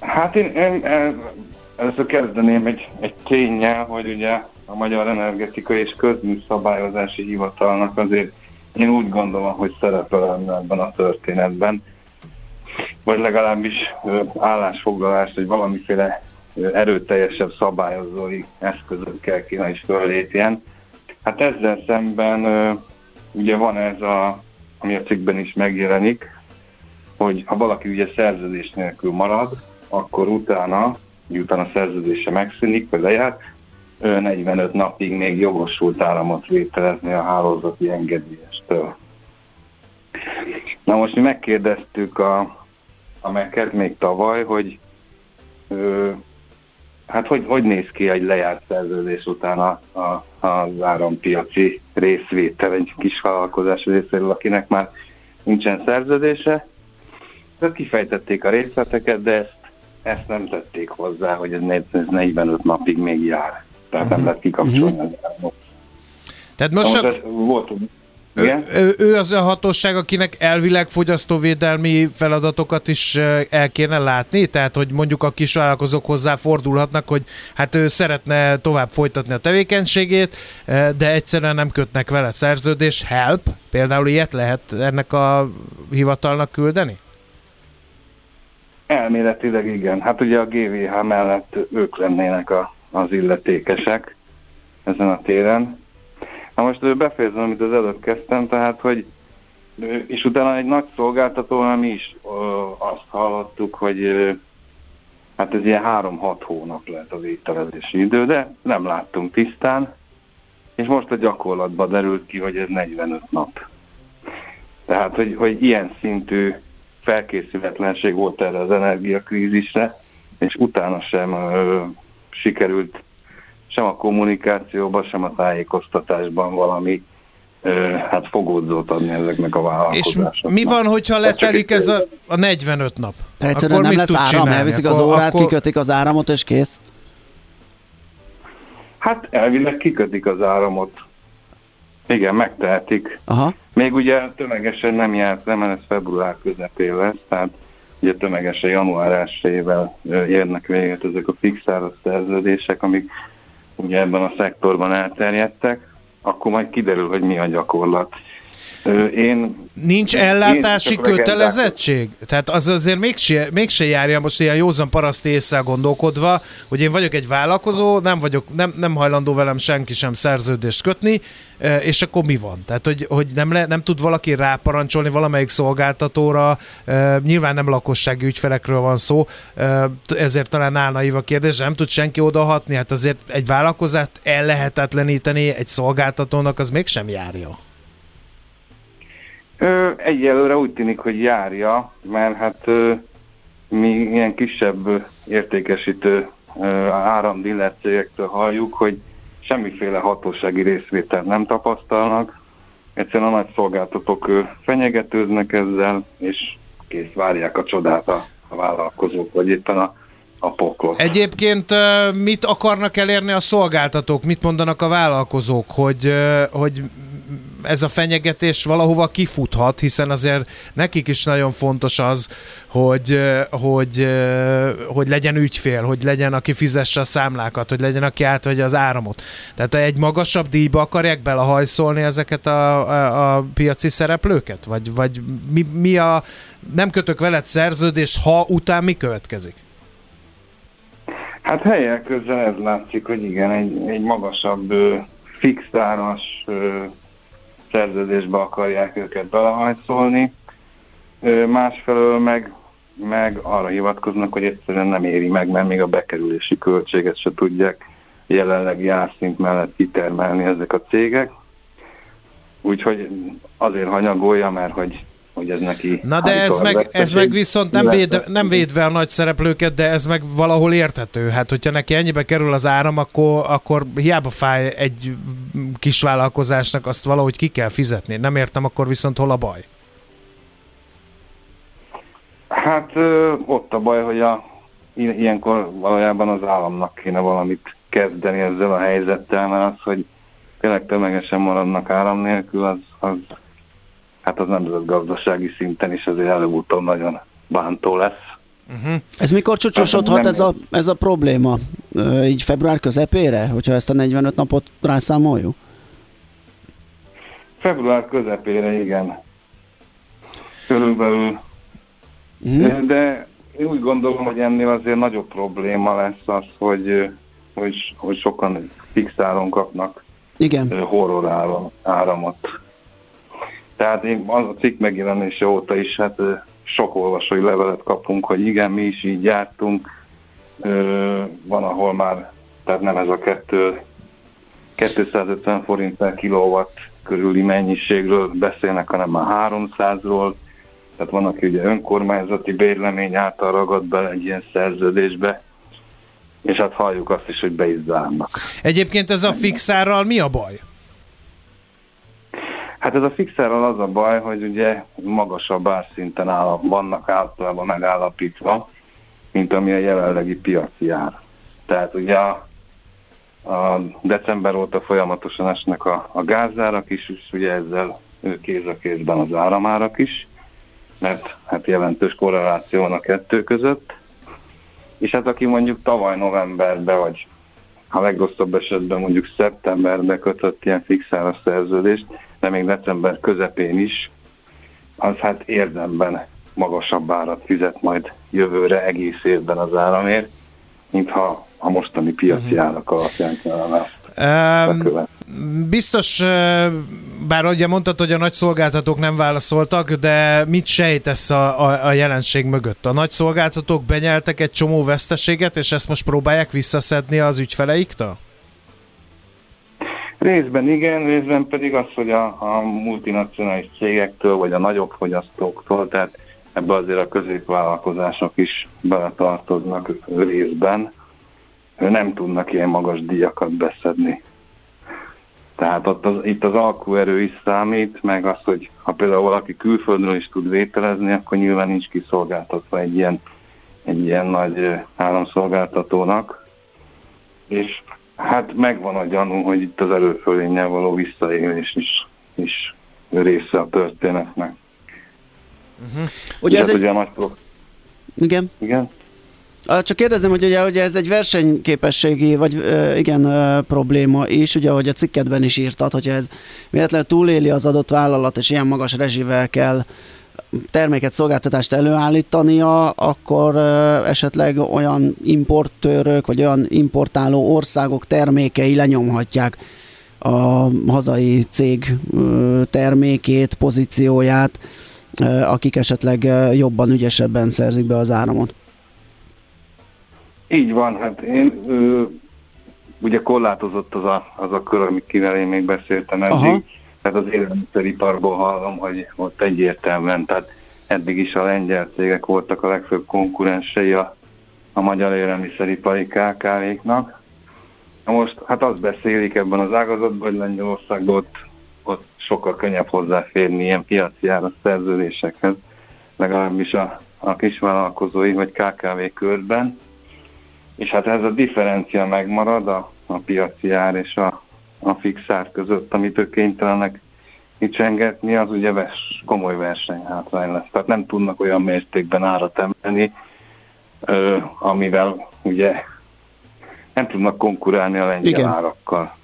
Hát én, én, én először kezdeném egy, egy tényel, hogy ugye a Magyar Energetika és Közműszabályozási Hivatalnak azért én úgy gondolom, hogy szerepe lenne ebben a történetben, vagy legalábbis állásfoglalást, hogy valamiféle erőteljesebb szabályozói eszközökkel kéne is föllépjen. Hát ezzel szemben ugye van ez a, ami a cikkben is megjelenik, hogy ha valaki ugye szerződés nélkül marad, akkor utána, miután a szerződése megszűnik, vagy lejárt, ő 45 napig még jogosult áramot vételezni a hálózati engedélyestől. Na most mi megkérdeztük a, a meket még tavaly, hogy ö, hát hogy, hogy néz ki egy lejárt szerződés után a, a, az árampiaci részvétel egy kis vállalkozás részéről, akinek már nincsen szerződése. Tehát kifejtették a részleteket, de ezt, ezt nem tették hozzá, hogy ez 45 napig még jár. Tehát nem lehet kikapcsolni az áramot. Tehát most, Most ez volt, ő, ő, ő az a hatóság, akinek elvileg fogyasztóvédelmi feladatokat is el kéne látni, tehát hogy mondjuk a kisvállalkozók hozzá fordulhatnak, hogy hát ő szeretne tovább folytatni a tevékenységét, de egyszerűen nem kötnek vele szerződés. Help, például ilyet lehet ennek a hivatalnak küldeni? Elméletileg igen. Hát ugye a GVH mellett ők lennének a, az illetékesek ezen a téren. Na most befejezem, amit az előbb kezdtem, tehát, hogy és utána egy nagy szolgáltatónál mi is ö, azt hallottuk, hogy ö, hát ez ilyen 3-6 hónap lehet az ételezési idő, de nem láttunk tisztán, és most a gyakorlatban derült ki, hogy ez 45 nap. Tehát, hogy, hogy ilyen szintű felkészületlenség volt erre az energiakrízisre, és utána sem ö, sikerült sem a kommunikációban, sem a tájékoztatásban valami hát fogódzót adni ezeknek a És vállalkozásoknak. mi van, hogyha letelik ez a, a 45 nap? Egyszerűen Akkor nem lesz áram, csinálni? elviszik az Akkor- órát, akkor- kikötik az áramot, és kész. Hát elvileg kikötik az áramot. Igen, megtehetik. Aha. Még ugye tömegesen nem járt, nem ez február közepén lesz, tehát ugye tömegesen január 1-ével érnek véget ezek a fixáros szerződések, amik ugye ebben a szektorban elterjedtek, akkor majd kiderül, hogy mi a gyakorlat. Én Nincs Én ellátási legendák- kötelezettség? Tehát az azért mégse, mégse járja most ilyen józan paraszti észre gondolkodva, hogy én vagyok egy vállalkozó, nem vagyok, nem, nem hajlandó velem senki sem szerződést kötni, és akkor mi van? Tehát, hogy, hogy nem, le, nem tud valaki ráparancsolni valamelyik szolgáltatóra, nyilván nem lakossági ügyfelekről van szó, ezért talán állna a kérdés, nem tud senki odahatni, hát azért egy vállalkozást ellehetetleníteni egy szolgáltatónak, az mégsem járja. Ö, egyelőre úgy tűnik, hogy járja, mert hát mi ilyen kisebb értékesítő áramdiller halljuk, hogy semmiféle hatósági részvételt nem tapasztalnak. Egyszerűen a nagy szolgáltatók fenyegetőznek ezzel, és kész várják a csodát a, a vállalkozók, vagy éppen a, a poklot. Egyébként mit akarnak elérni a szolgáltatók, mit mondanak a vállalkozók, hogy, hogy ez a fenyegetés valahova kifuthat, hiszen azért nekik is nagyon fontos az, hogy, hogy, hogy legyen ügyfél, hogy legyen, aki fizesse a számlákat, hogy legyen, aki átvegye az áramot. Tehát egy magasabb díjba akarják belehajszolni ezeket a, a, a piaci szereplőket? Vagy, vagy mi, mi a... Nem kötök veled szerződést, ha után mi következik? Hát helyek közben ez látszik, hogy igen, egy, egy magasabb fix áras szerződésbe akarják őket belehajszolni. Másfelől meg, meg arra hivatkoznak, hogy egyszerűen nem éri meg, mert még a bekerülési költséget se tudják jelenlegi árszint mellett kitermelni ezek a cégek. Úgyhogy azért hanyagolja, mert hogy, hogy ez neki... Na de ez meg, ez meg viszont nem, véd, nem védve a nagy szereplőket, de ez meg valahol érthető. Hát, hogyha neki ennyibe kerül az áram, akkor, akkor hiába fáj egy kis vállalkozásnak, azt valahogy ki kell fizetni. Nem értem, akkor viszont hol a baj? Hát ott a baj, hogy a, ilyenkor valójában az államnak kéne valamit kezdeni ezzel a helyzettel, mert az, hogy tényleg tömegesen maradnak áram nélkül, az, az hát az nemzetgazdasági szinten is azért előbb-utóbb nagyon bántó lesz. Uh-huh. Ez mikor csúcsosodhat Nem- ez a, ez a probléma? Így február közepére, hogyha ezt a 45 napot rászámoljuk? Február közepére igen. Körülbelül. Mhm. De én úgy gondolom, hogy ennél azért nagyobb probléma lesz az, hogy, hogy, hogy sokan fixáron kapnak Igen. horror áram, áramot. Tehát én az a cikk megjelenése óta is hát sok olvasói levelet kapunk, hogy igen, mi is így jártunk. Van, ahol már, tehát nem ez a kettő, 250 forint per kilowatt körüli mennyiségről beszélnek, hanem már 300-ról. Tehát van, aki ugye önkormányzati bérlemény által ragad bele egy ilyen szerződésbe, és hát halljuk azt is, hogy be is zárnak. Egyébként ez a fixárral mi a baj? Hát ez a fixerrel az a baj, hogy ugye magasabb árszinten áll, vannak általában megállapítva, mint ami a jelenlegi piaci ár. Tehát ugye a, a december óta folyamatosan esnek a, a gázárak is, és ugye ezzel kéz a kézben az áramárak is, mert hát jelentős korreláció van a kettő között. És hát aki mondjuk tavaly novemberben, vagy ha legrosszabb esetben mondjuk szeptemberben kötött ilyen fixára szerződést, de még december közepén is, az hát érdemben magasabb árat fizet majd jövőre egész évben az áramért, mintha a mostani piaci árak alapján kellene Um, biztos, bár ugye mondtad, hogy a nagy szolgáltatók nem válaszoltak, de mit sejtesz a, a, a jelenség mögött? A nagy szolgáltatók benyeltek egy csomó veszteséget, és ezt most próbálják visszaszedni az ügyfeleiktől? Részben igen, részben pedig az, hogy a, a multinacionális cégektől, vagy a nagyobb fogyasztóktól, tehát ebbe azért a középvállalkozások is beletartoznak részben, nem tudnak ilyen magas díjakat beszedni. Tehát ott az, itt az alkuerő is számít, meg az, hogy ha például valaki külföldről is tud vételezni, akkor nyilván nincs kiszolgáltatva egy ilyen, egy ilyen nagy államszolgáltatónak. És hát megvan a gyanú, hogy itt az előfölénnyel való visszaélés is, is része a történetnek. Uh-huh. Ugye ez egy... ugye a nagy pro... Igen? Igen? Csak kérdezem, hogy ugye, ugye ez egy versenyképességi, vagy uh, igen, uh, probléma is, ugye, ahogy a cikkedben is írtad, hogyha ez véletlenül túléli az adott vállalat, és ilyen magas rezsivel kell terméket, szolgáltatást előállítania, akkor esetleg olyan importőrök, vagy olyan importáló országok termékei lenyomhatják a hazai cég termékét, pozícióját, akik esetleg jobban, ügyesebben szerzik be az áramot. Így van, hát én ö, ugye korlátozott az a, az a kör, amikivel én még beszéltem eddig, Aha. Tehát az élelmiszeriparból hallom, hogy ott egyértelműen, tehát eddig is a lengyel cégek voltak a legfőbb konkurensei a, a magyar élelmiszeripari KKV-knak. Na most, hát azt beszélik ebben az ágazatban, hogy Lengyelországban ott, ott sokkal könnyebb hozzáférni ilyen piaci ára szerződésekhez, legalábbis a, a kisvállalkozói vagy KKV körben és hát ez a differencia megmarad a, a piaci ár és a, a fix ár között, amit ők kénytelenek kicsengetni, az ugye vers, komoly versenyhátrány lesz. Tehát nem tudnak olyan mértékben árat emelni, ö, amivel ugye nem tudnak konkurálni a lengyel Igen. árakkal.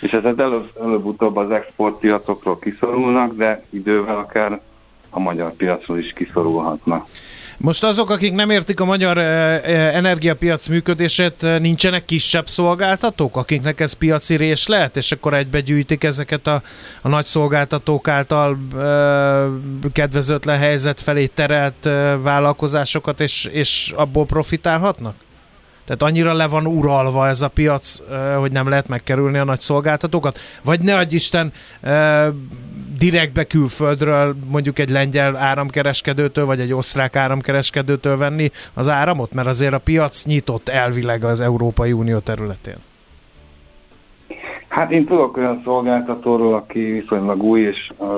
És ez előbb, előbb-utóbb az exportpiacokról kiszorulnak, de idővel akár a magyar piacról is kiszorulhatnak. Most azok, akik nem értik a magyar energiapiac működését, nincsenek kisebb szolgáltatók, akiknek ez piaci rés lehet, és akkor egybegyűjtik ezeket a, a nagy szolgáltatók által e, kedvezőtlen helyzet felé terelt e, vállalkozásokat, és, és abból profitálhatnak? Tehát annyira le van uralva ez a piac, hogy nem lehet megkerülni a nagy szolgáltatókat? Vagy ne adj Isten, direktbe külföldről mondjuk egy lengyel áramkereskedőtől, vagy egy osztrák áramkereskedőtől venni az áramot? Mert azért a piac nyitott elvileg az Európai Unió területén. Hát én tudok olyan szolgáltatóról, aki viszonylag új, és uh,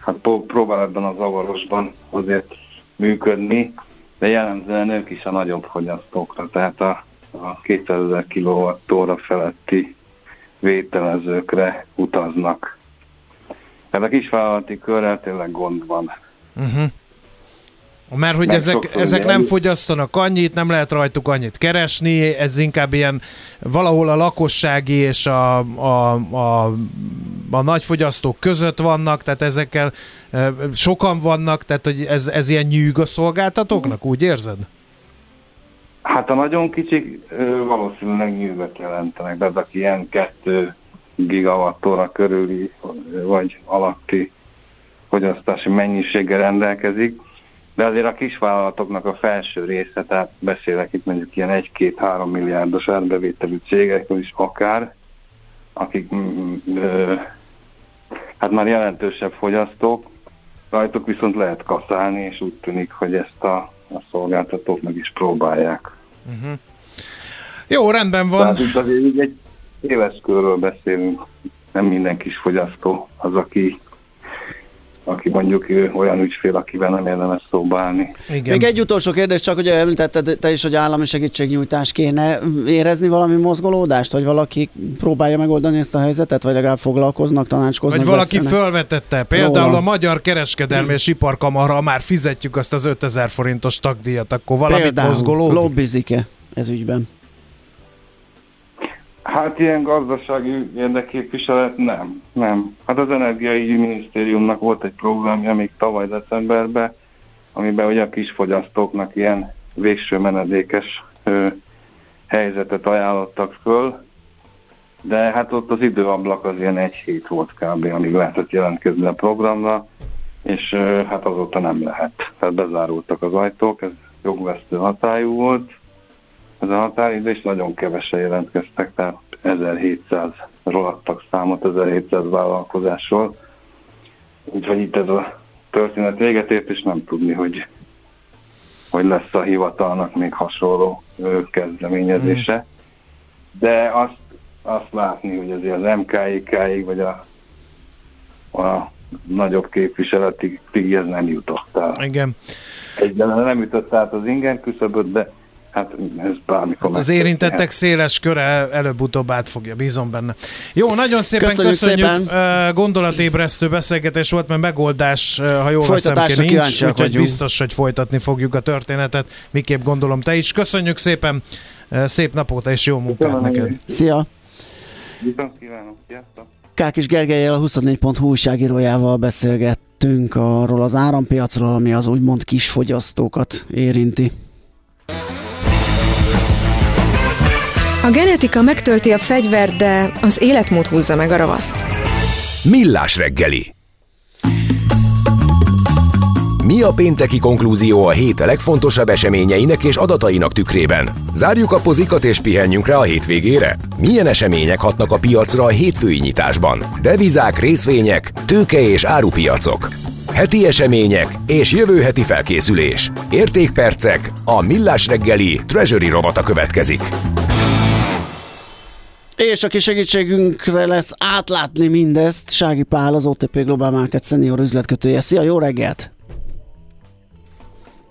hát próbál ebben az zavarosban azért működni de jellemzően ők is a nagyobb fogyasztókra, tehát a, a 200 ezer kWh feletti vételezőkre utaznak. Tehát a kisvállalati körrel tényleg gond van. Uh-huh. Mert hogy ezek, ezek nem fogyasztanak annyit, nem lehet rajtuk annyit keresni, ez inkább ilyen valahol a lakossági és a, a, a, a nagyfogyasztók között vannak, tehát ezekkel e, sokan vannak, tehát hogy ez, ez ilyen nyűg a szolgáltatóknak, úgy érzed? Hát a nagyon kicsik valószínűleg nyűgöt jelentenek, de aki ilyen 2 gigawattóra körüli vagy alatti fogyasztási mennyiséggel rendelkezik, de azért a kisvállalatoknak a felső része, tehát beszélek itt mondjuk ilyen 1-2-3 milliárdos árbevételű cégekről is akár, akik mm, mm, ö, hát már jelentősebb fogyasztók, rajtuk viszont lehet kaszálni, és úgy tűnik, hogy ezt a, a szolgáltatók meg is próbálják. Uh-huh. Jó, rendben van. Tehát itt azért egy éves körről beszélünk, nem minden kis fogyasztó az, aki aki mondjuk olyan ügyfél, akivel nem érdemes szóba állni. Igen. Még egy utolsó kérdés, csak ugye említetted te is, hogy állami segítségnyújtás kéne érezni valami mozgolódást, hogy valaki próbálja megoldani ezt a helyzetet, vagy legalább foglalkoznak, tanácskoznak. Vagy valaki beszélnek. felvetette, például Róla. a Magyar Kereskedelmi és Iparkamara már fizetjük azt az 5000 forintos tagdíjat, akkor például mozgolódik? lobbizik-e ez ügyben? Hát ilyen gazdasági érdekképviselet nem, nem. Hát az Energiai Minisztériumnak volt egy programja még tavaly decemberben, amiben ugye a kisfogyasztóknak ilyen végső menedékes ö, helyzetet ajánlottak föl, de hát ott az időablak az ilyen egy hét volt kb. amíg lehetett jelentkezni a programra, és hát azóta nem lehet. Tehát bezárultak az ajtók, ez jogvesztő hatályú volt, ez a határidő, és nagyon kevesen jelentkeztek, tehát 1700-ról adtak számot, 1700 vállalkozásról. Úgyhogy itt ez a történet véget ért, és nem tudni, hogy, hogy lesz a hivatalnak még hasonló kezdeményezése. Mm. De azt, azt látni, hogy azért az MKIK-ig, vagy a, a nagyobb képviseletig ez nem jutott el. Igen. Egyáltalán nem jutott át az ingen küszöböt, de Hát ez bármikor hát az érintettek széles köre előbb-utóbb átfogja, bízom benne. Jó, nagyon szépen köszönjük, köszönjük. Szépen. gondolatébresztő beszélgetés volt, mert megoldás, ha jól veszem ki, nincs, úgyhogy biztos, hogy folytatni fogjuk a történetet. Miképp gondolom te is. Köszönjük szépen, szép napot és jó munkát Köszönöm, neked. Szia! Kákis Gergelyel, a 24.hu újságírójával beszélgettünk arról az árampiacról, ami az úgymond kisfogyasztókat érinti. A genetika megtölti a fegyvert, de az életmód húzza meg a ravaszt. Millás reggeli. Mi a pénteki konklúzió a hét legfontosabb eseményeinek és adatainak tükrében? Zárjuk a pozikat és pihenjünk rá a hétvégére? Milyen események hatnak a piacra a hétfői nyitásban? Devizák, részvények, tőke és árupiacok. Heti események és jövő heti felkészülés. Értékpercek, a Millás reggeli Treasury robata következik. És aki segítségünkre lesz átlátni mindezt, Sági Pál, az OTP Global Market Senior üzletkötője. Szia, jó reggelt!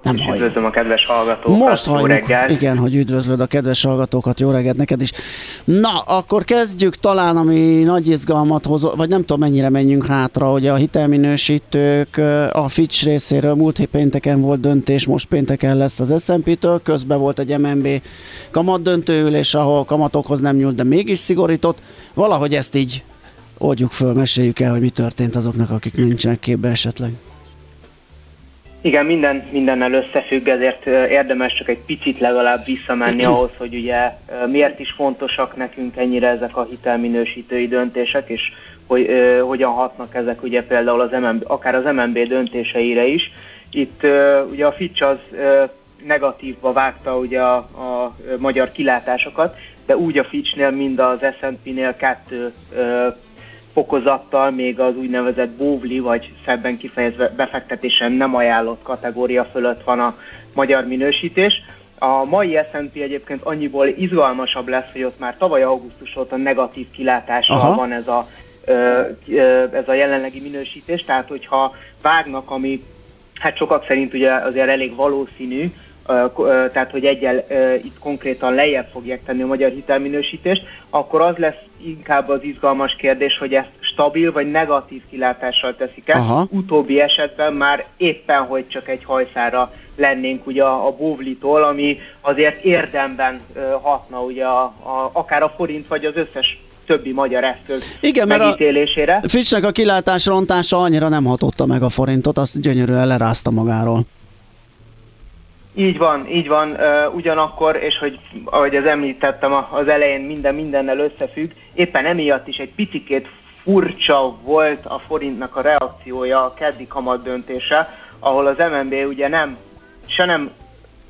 Nem halljuk. Üdvözlöm a kedves hallgatókat, Most jó halljuk. reggelt. Igen, hogy üdvözlöd a kedves hallgatókat, jó reggelt neked is. Na, akkor kezdjük talán, ami nagy izgalmat hoz, vagy nem tudom mennyire menjünk hátra, hogy a hitelminősítők a Fitch részéről múlt pénteken volt döntés, most pénteken lesz az S&P-től, közben volt egy MNB kamat döntőülés, ahol kamatokhoz nem nyúlt, de mégis szigorított. Valahogy ezt így oldjuk föl, meséljük el, hogy mi történt azoknak, akik nincsenek képbe esetleg. Igen, minden mindennel összefügg, ezért érdemes csak egy picit legalább visszamenni ahhoz, hogy ugye miért is fontosak nekünk ennyire ezek a hitelminősítői döntések, és hogy hogyan hatnak ezek ugye például az MNB, akár az MNB döntéseire is. Itt uh, ugye a Fitch az uh, negatívba vágta ugye a, a magyar kilátásokat, de úgy a Fitchnél, mind az S&P-nél kettő fokozattal még az úgynevezett bóvli, vagy szebben kifejezve befektetésen nem ajánlott kategória fölött van a magyar minősítés. A mai S&P egyébként annyiból izgalmasabb lesz, hogy ott már tavaly augusztus óta negatív kilátással Aha. van ez a, ez a jelenlegi minősítés, tehát hogyha vágnak, ami hát sokak szerint ugye azért elég valószínű, tehát hogy egyel itt konkrétan lejjebb fogják tenni a magyar hitelminősítést, akkor az lesz inkább az izgalmas kérdés, hogy ezt stabil vagy negatív kilátással teszik el. Utóbbi esetben már éppen, hogy csak egy hajszára lennénk ugye a, a bóvlitól, ami azért érdemben hatna ugye a, a, akár a forint vagy az összes többi magyar eszköz Igen, megítélésére. mert a Fitchnek a kilátás rontása annyira nem hatotta meg a forintot, azt gyönyörűen lerázta magáról. Így van, így van. Ugyanakkor, és hogy ahogy az említettem az elején, minden mindennel összefügg, éppen emiatt is egy picikét furcsa volt a forintnak a reakciója a keddi kamat döntése, ahol az MNB ugye nem, se nem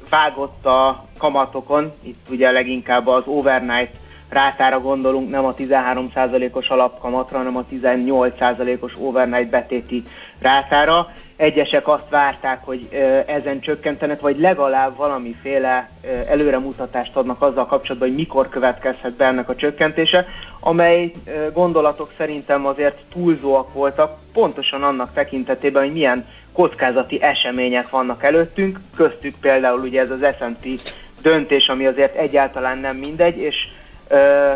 vágott a kamatokon, itt ugye leginkább az overnight rátára gondolunk, nem a 13%-os alapkamatra, hanem a 18%-os overnight betéti rátára. Egyesek azt várták, hogy ezen csökkentenek, vagy legalább valamiféle előremutatást adnak azzal kapcsolatban, hogy mikor következhet be ennek a csökkentése, amely gondolatok szerintem azért túlzóak voltak, pontosan annak tekintetében, hogy milyen kockázati események vannak előttünk, köztük például ugye ez az S&P döntés, ami azért egyáltalán nem mindegy, és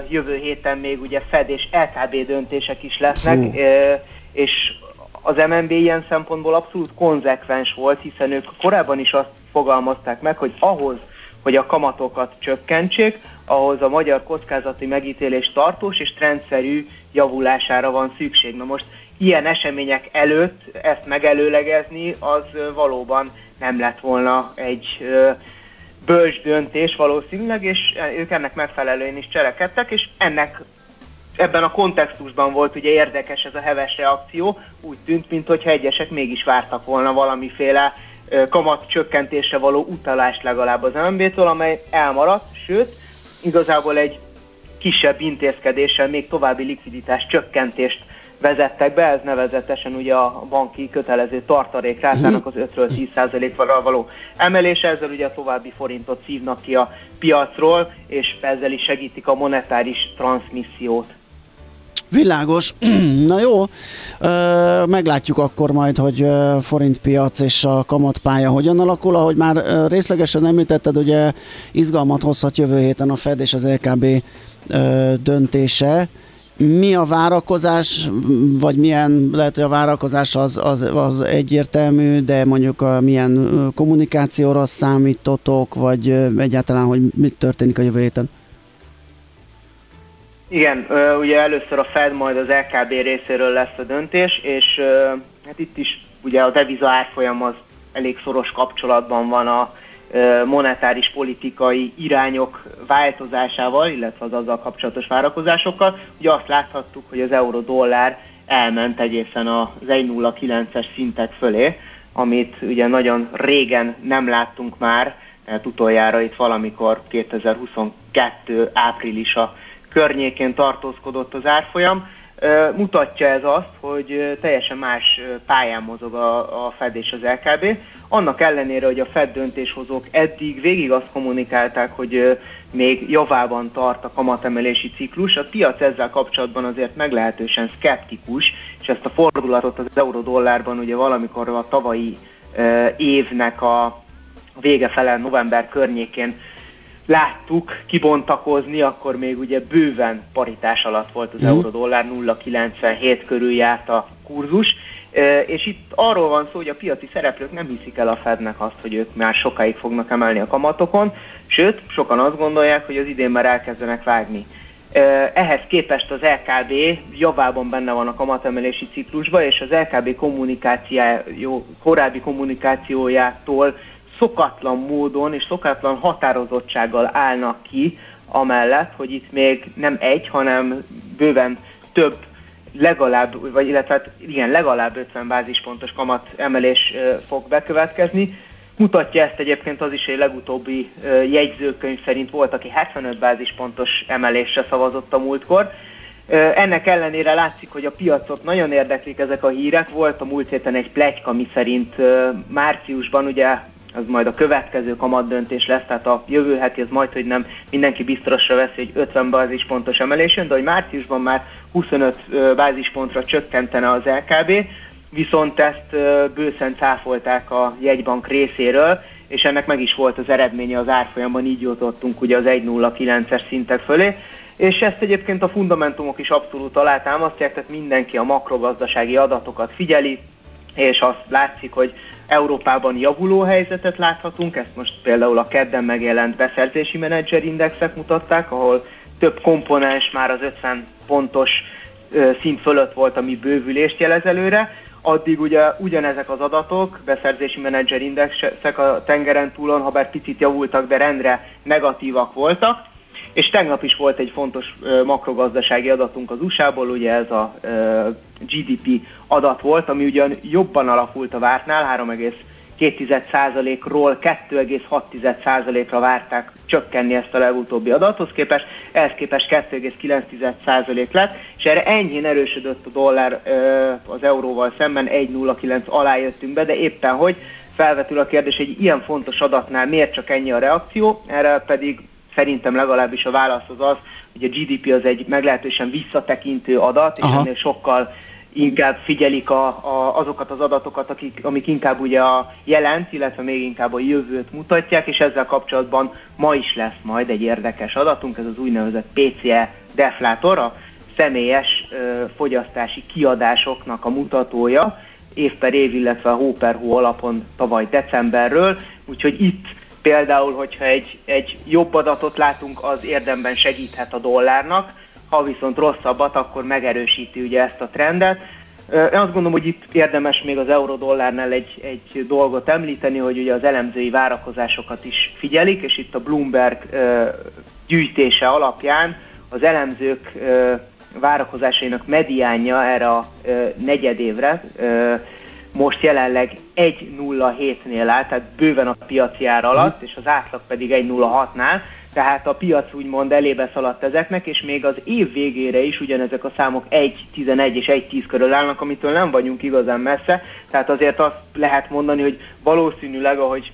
jövő héten még ugye Fed és LKB döntések is lesznek, Hú. és az MNB ilyen szempontból abszolút konzekvens volt, hiszen ők korábban is azt fogalmazták meg, hogy ahhoz, hogy a kamatokat csökkentsék, ahhoz a magyar kockázati megítélés tartós és trendszerű javulására van szükség. Na most ilyen események előtt ezt megelőlegezni, az valóban nem lett volna egy bölcs döntés valószínűleg, és ők ennek megfelelően is cselekedtek, és ennek ebben a kontextusban volt ugye érdekes ez a heves reakció, úgy tűnt, mintha egyesek mégis vártak volna valamiféle kamat csökkentésre való utalást legalább az MNB-től, amely elmaradt, sőt, igazából egy kisebb intézkedéssel még további likviditás csökkentést vezettek be, ez nevezetesen ugye a banki kötelező tartalékrátának az 5-ről 10%-val való emelése, ezzel ugye a további forintot szívnak ki a piacról, és ezzel is segítik a monetáris transmissziót. Világos. Na jó, meglátjuk akkor majd, hogy forintpiac és a kamatpálya hogyan alakul. Ahogy már részlegesen említetted, ugye izgalmat hozhat jövő héten a Fed és az LKB döntése. Mi a várakozás, vagy milyen, lehet, hogy a várakozás az, az, az egyértelmű, de mondjuk a milyen kommunikációra számítotok, vagy egyáltalán, hogy mit történik a jövő héten? Igen, ugye először a Fed, majd az LKB részéről lesz a döntés, és hát itt is ugye a deviza árfolyam az elég szoros kapcsolatban van a monetáris politikai irányok változásával, illetve az azzal kapcsolatos várakozásokkal. Ugye azt láthattuk, hogy az euró-dollár elment egészen az 1,09-es szintek fölé, amit ugye nagyon régen nem láttunk már, tehát utoljára itt valamikor 2022 áprilisa környékén tartózkodott az árfolyam. Mutatja ez azt, hogy teljesen más pályán mozog a, a Fed és az LKB. Annak ellenére, hogy a Fed döntéshozók eddig végig azt kommunikálták, hogy még javában tart a kamatemelési ciklus, a piac ezzel kapcsolatban azért meglehetősen szkeptikus, és ezt a fordulatot az euró-dollárban ugye valamikor a tavalyi évnek a vége fele november környékén láttuk kibontakozni, akkor még ugye bőven paritás alatt volt az mm. euró-dollár, 0,97 körül járt a kurzus, és itt arról van szó, hogy a piaci szereplők nem hiszik el a Fednek azt, hogy ők már sokáig fognak emelni a kamatokon, sőt, sokan azt gondolják, hogy az idén már elkezdenek vágni. Ehhez képest az LKB javában benne van a kamatemelési ciklusban, és az LKB kommunikáció, korábbi kommunikációjától szokatlan módon és szokatlan határozottsággal állnak ki, amellett, hogy itt még nem egy, hanem bőven több legalább, vagy illetve hát igen, legalább 50 bázispontos kamat emelés fog bekövetkezni. Mutatja ezt egyébként az is, hogy legutóbbi jegyzőkönyv szerint volt, aki 75 bázispontos emelésre szavazott a múltkor. Ennek ellenére látszik, hogy a piacot nagyon érdeklik ezek a hírek. Volt a múlt héten egy plegyka, mi szerint márciusban ugye az majd a következő kamat döntés lesz, tehát a jövő heti az majd, hogy nem mindenki biztosra veszi egy 50 bázispontos emelésen, de hogy márciusban már 25 bázispontra csökkentene az LKB, viszont ezt bőszen cáfolták a jegybank részéről, és ennek meg is volt az eredménye az árfolyamban, így jutottunk ugye az 1.09-es szintek fölé, és ezt egyébként a fundamentumok is abszolút alátámasztják, tehát mindenki a makrogazdasági adatokat figyeli, és azt látszik, hogy Európában javuló helyzetet láthatunk, ezt most például a kedden megjelent beszerzési menedzserindexek mutatták, ahol több komponens már az 50 pontos szint fölött volt, ami bővülést jelez előre, addig ugye ugyanezek az adatok, beszerzési menedzserindexek a tengeren túlon, ha bár picit javultak, de rendre negatívak voltak, és tegnap is volt egy fontos makrogazdasági adatunk az USA-ból, ugye ez a GDP adat volt, ami ugyan jobban alakult a vártnál, 3,2%-ról 2,6%-ra várták csökkenni ezt a legutóbbi adathoz képest, ehhez képest 2,9% lett, és erre enyhén erősödött a dollár az euróval szemben, 1,09 alá jöttünk be, de éppen hogy? Felvetül a kérdés, egy ilyen fontos adatnál miért csak ennyi a reakció, erre pedig szerintem legalábbis a válasz az az, hogy a GDP az egy meglehetősen visszatekintő adat, és Aha. ennél sokkal inkább figyelik a, a, azokat az adatokat, akik, amik inkább ugye a jelent, illetve még inkább a jövőt mutatják, és ezzel kapcsolatban ma is lesz majd egy érdekes adatunk, ez az úgynevezett PCE deflátor, a személyes ö, fogyasztási kiadásoknak a mutatója, év per év, illetve hó per hó alapon tavaly decemberről, úgyhogy itt Például, hogyha egy, egy jobb adatot látunk, az érdemben segíthet a dollárnak, ha viszont rosszabbat, akkor megerősíti ugye ezt a trendet. Én azt gondolom, hogy itt érdemes még az euró-dollárnál egy, egy dolgot említeni, hogy ugye az elemzői várakozásokat is figyelik, és itt a Bloomberg gyűjtése alapján az elemzők várakozásainak mediánja erre a negyedévre most jelenleg 1.07-nél áll, tehát bőven a piaci ár alatt, és az átlag pedig 1.06-nál, tehát a piac úgymond elébe szaladt ezeknek, és még az év végére is ugyanezek a számok 1.11 és 1.10 körül állnak, amitől nem vagyunk igazán messze, tehát azért azt lehet mondani, hogy valószínűleg, ahogy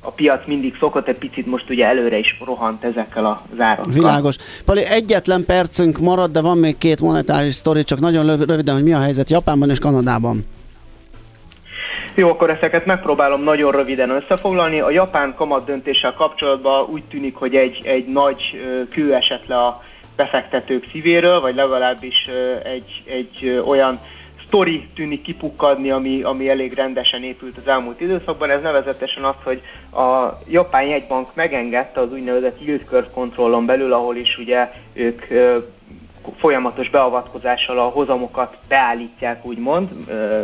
a piac mindig szokott, egy picit most ugye előre is rohant ezekkel a zárakkal. Világos. Pali, egyetlen percünk marad, de van még két monetáris sztori, csak nagyon röviden, hogy mi a helyzet Japánban és Kanadában. Jó, akkor ezeket megpróbálom nagyon röviden összefoglalni. A japán kamat döntéssel kapcsolatban úgy tűnik, hogy egy, egy nagy kő esett le a befektetők szívéről, vagy legalábbis egy, egy olyan sztori tűnik kipukkadni, ami, ami elég rendesen épült az elmúlt időszakban. Ez nevezetesen az, hogy a japán jegybank megengedte az úgynevezett yield curve kontrollon belül, ahol is ugye ők folyamatos beavatkozással a hozamokat beállítják, úgymond,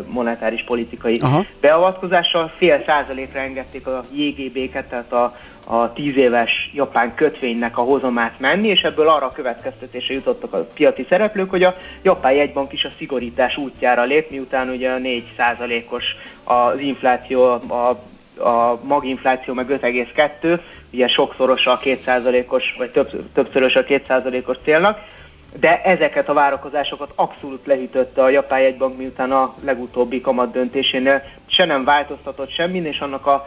monetáris politikai Aha. beavatkozással. Fél százalékra engedték a JGB-ket, tehát a, a tíz éves japán kötvénynek a hozamát menni, és ebből arra a következtetése jutottak a piaci szereplők, hogy a japán jegybank is a szigorítás útjára lép, miután ugye a 4 százalékos az infláció, a a maginfláció meg 5,2, ugye sokszorosa a 2%-os, vagy több, többszörös a 2%-os célnak, de ezeket a várakozásokat abszolút lehűtötte a japán jegybank, miután a legutóbbi kamat döntésénél se nem változtatott semmin, és annak a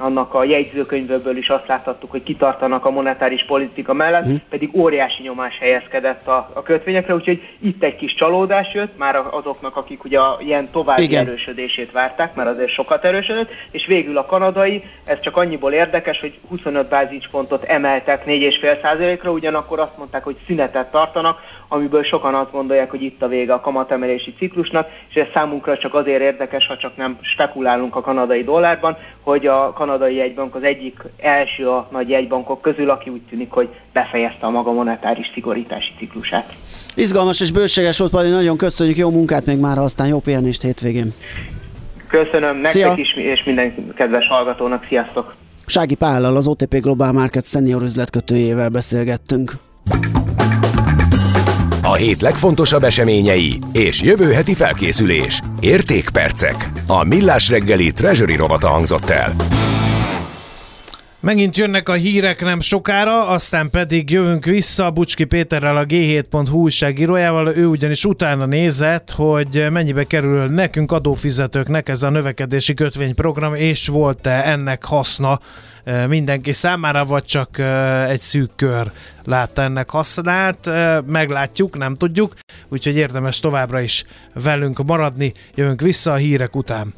annak a jegyzőkönyvből is azt láthattuk, hogy kitartanak a monetáris politika mellett, uh-huh. pedig óriási nyomás helyezkedett a, a kötvényekre, úgyhogy itt egy kis csalódás jött, már azoknak, akik ugye a ilyen további Igen. erősödését várták, mert azért sokat erősödött, és végül a kanadai, ez csak annyiból érdekes, hogy 25 bázispontot emeltek 4,5%-ra, ugyanakkor azt mondták, hogy szünetet tartanak, amiből sokan azt gondolják, hogy itt a vége a kamatemelési ciklusnak, és ez számunkra csak azért érdekes, ha csak nem spekulálunk a kanadai dollárban, hogy a kanadai jegybank az egyik első a nagy jegybankok közül, aki úgy tűnik, hogy befejezte a maga monetáris szigorítási ciklusát. Izgalmas és bőséges volt, Pali, nagyon köszönjük, jó munkát még már, aztán jó pihenést hétvégén. Köszönöm nektek Szia. is, és minden kedves hallgatónak, sziasztok! Sági Pállal, az OTP Global Market senior üzletkötőjével beszélgettünk. A hét legfontosabb eseményei és jövő heti felkészülés. Értékpercek. A Millás reggeli Treasury rovata hangzott el. Megint jönnek a hírek nem sokára, aztán pedig jövünk vissza Bucski Péterrel, a G7.hu újságírójával. Ő ugyanis utána nézett, hogy mennyibe kerül nekünk adófizetőknek ez a növekedési kötvényprogram, és volt-e ennek haszna mindenki számára, vagy csak egy szűk kör látta ennek hasznát. Meglátjuk, nem tudjuk, úgyhogy érdemes továbbra is velünk maradni. Jövünk vissza a hírek után.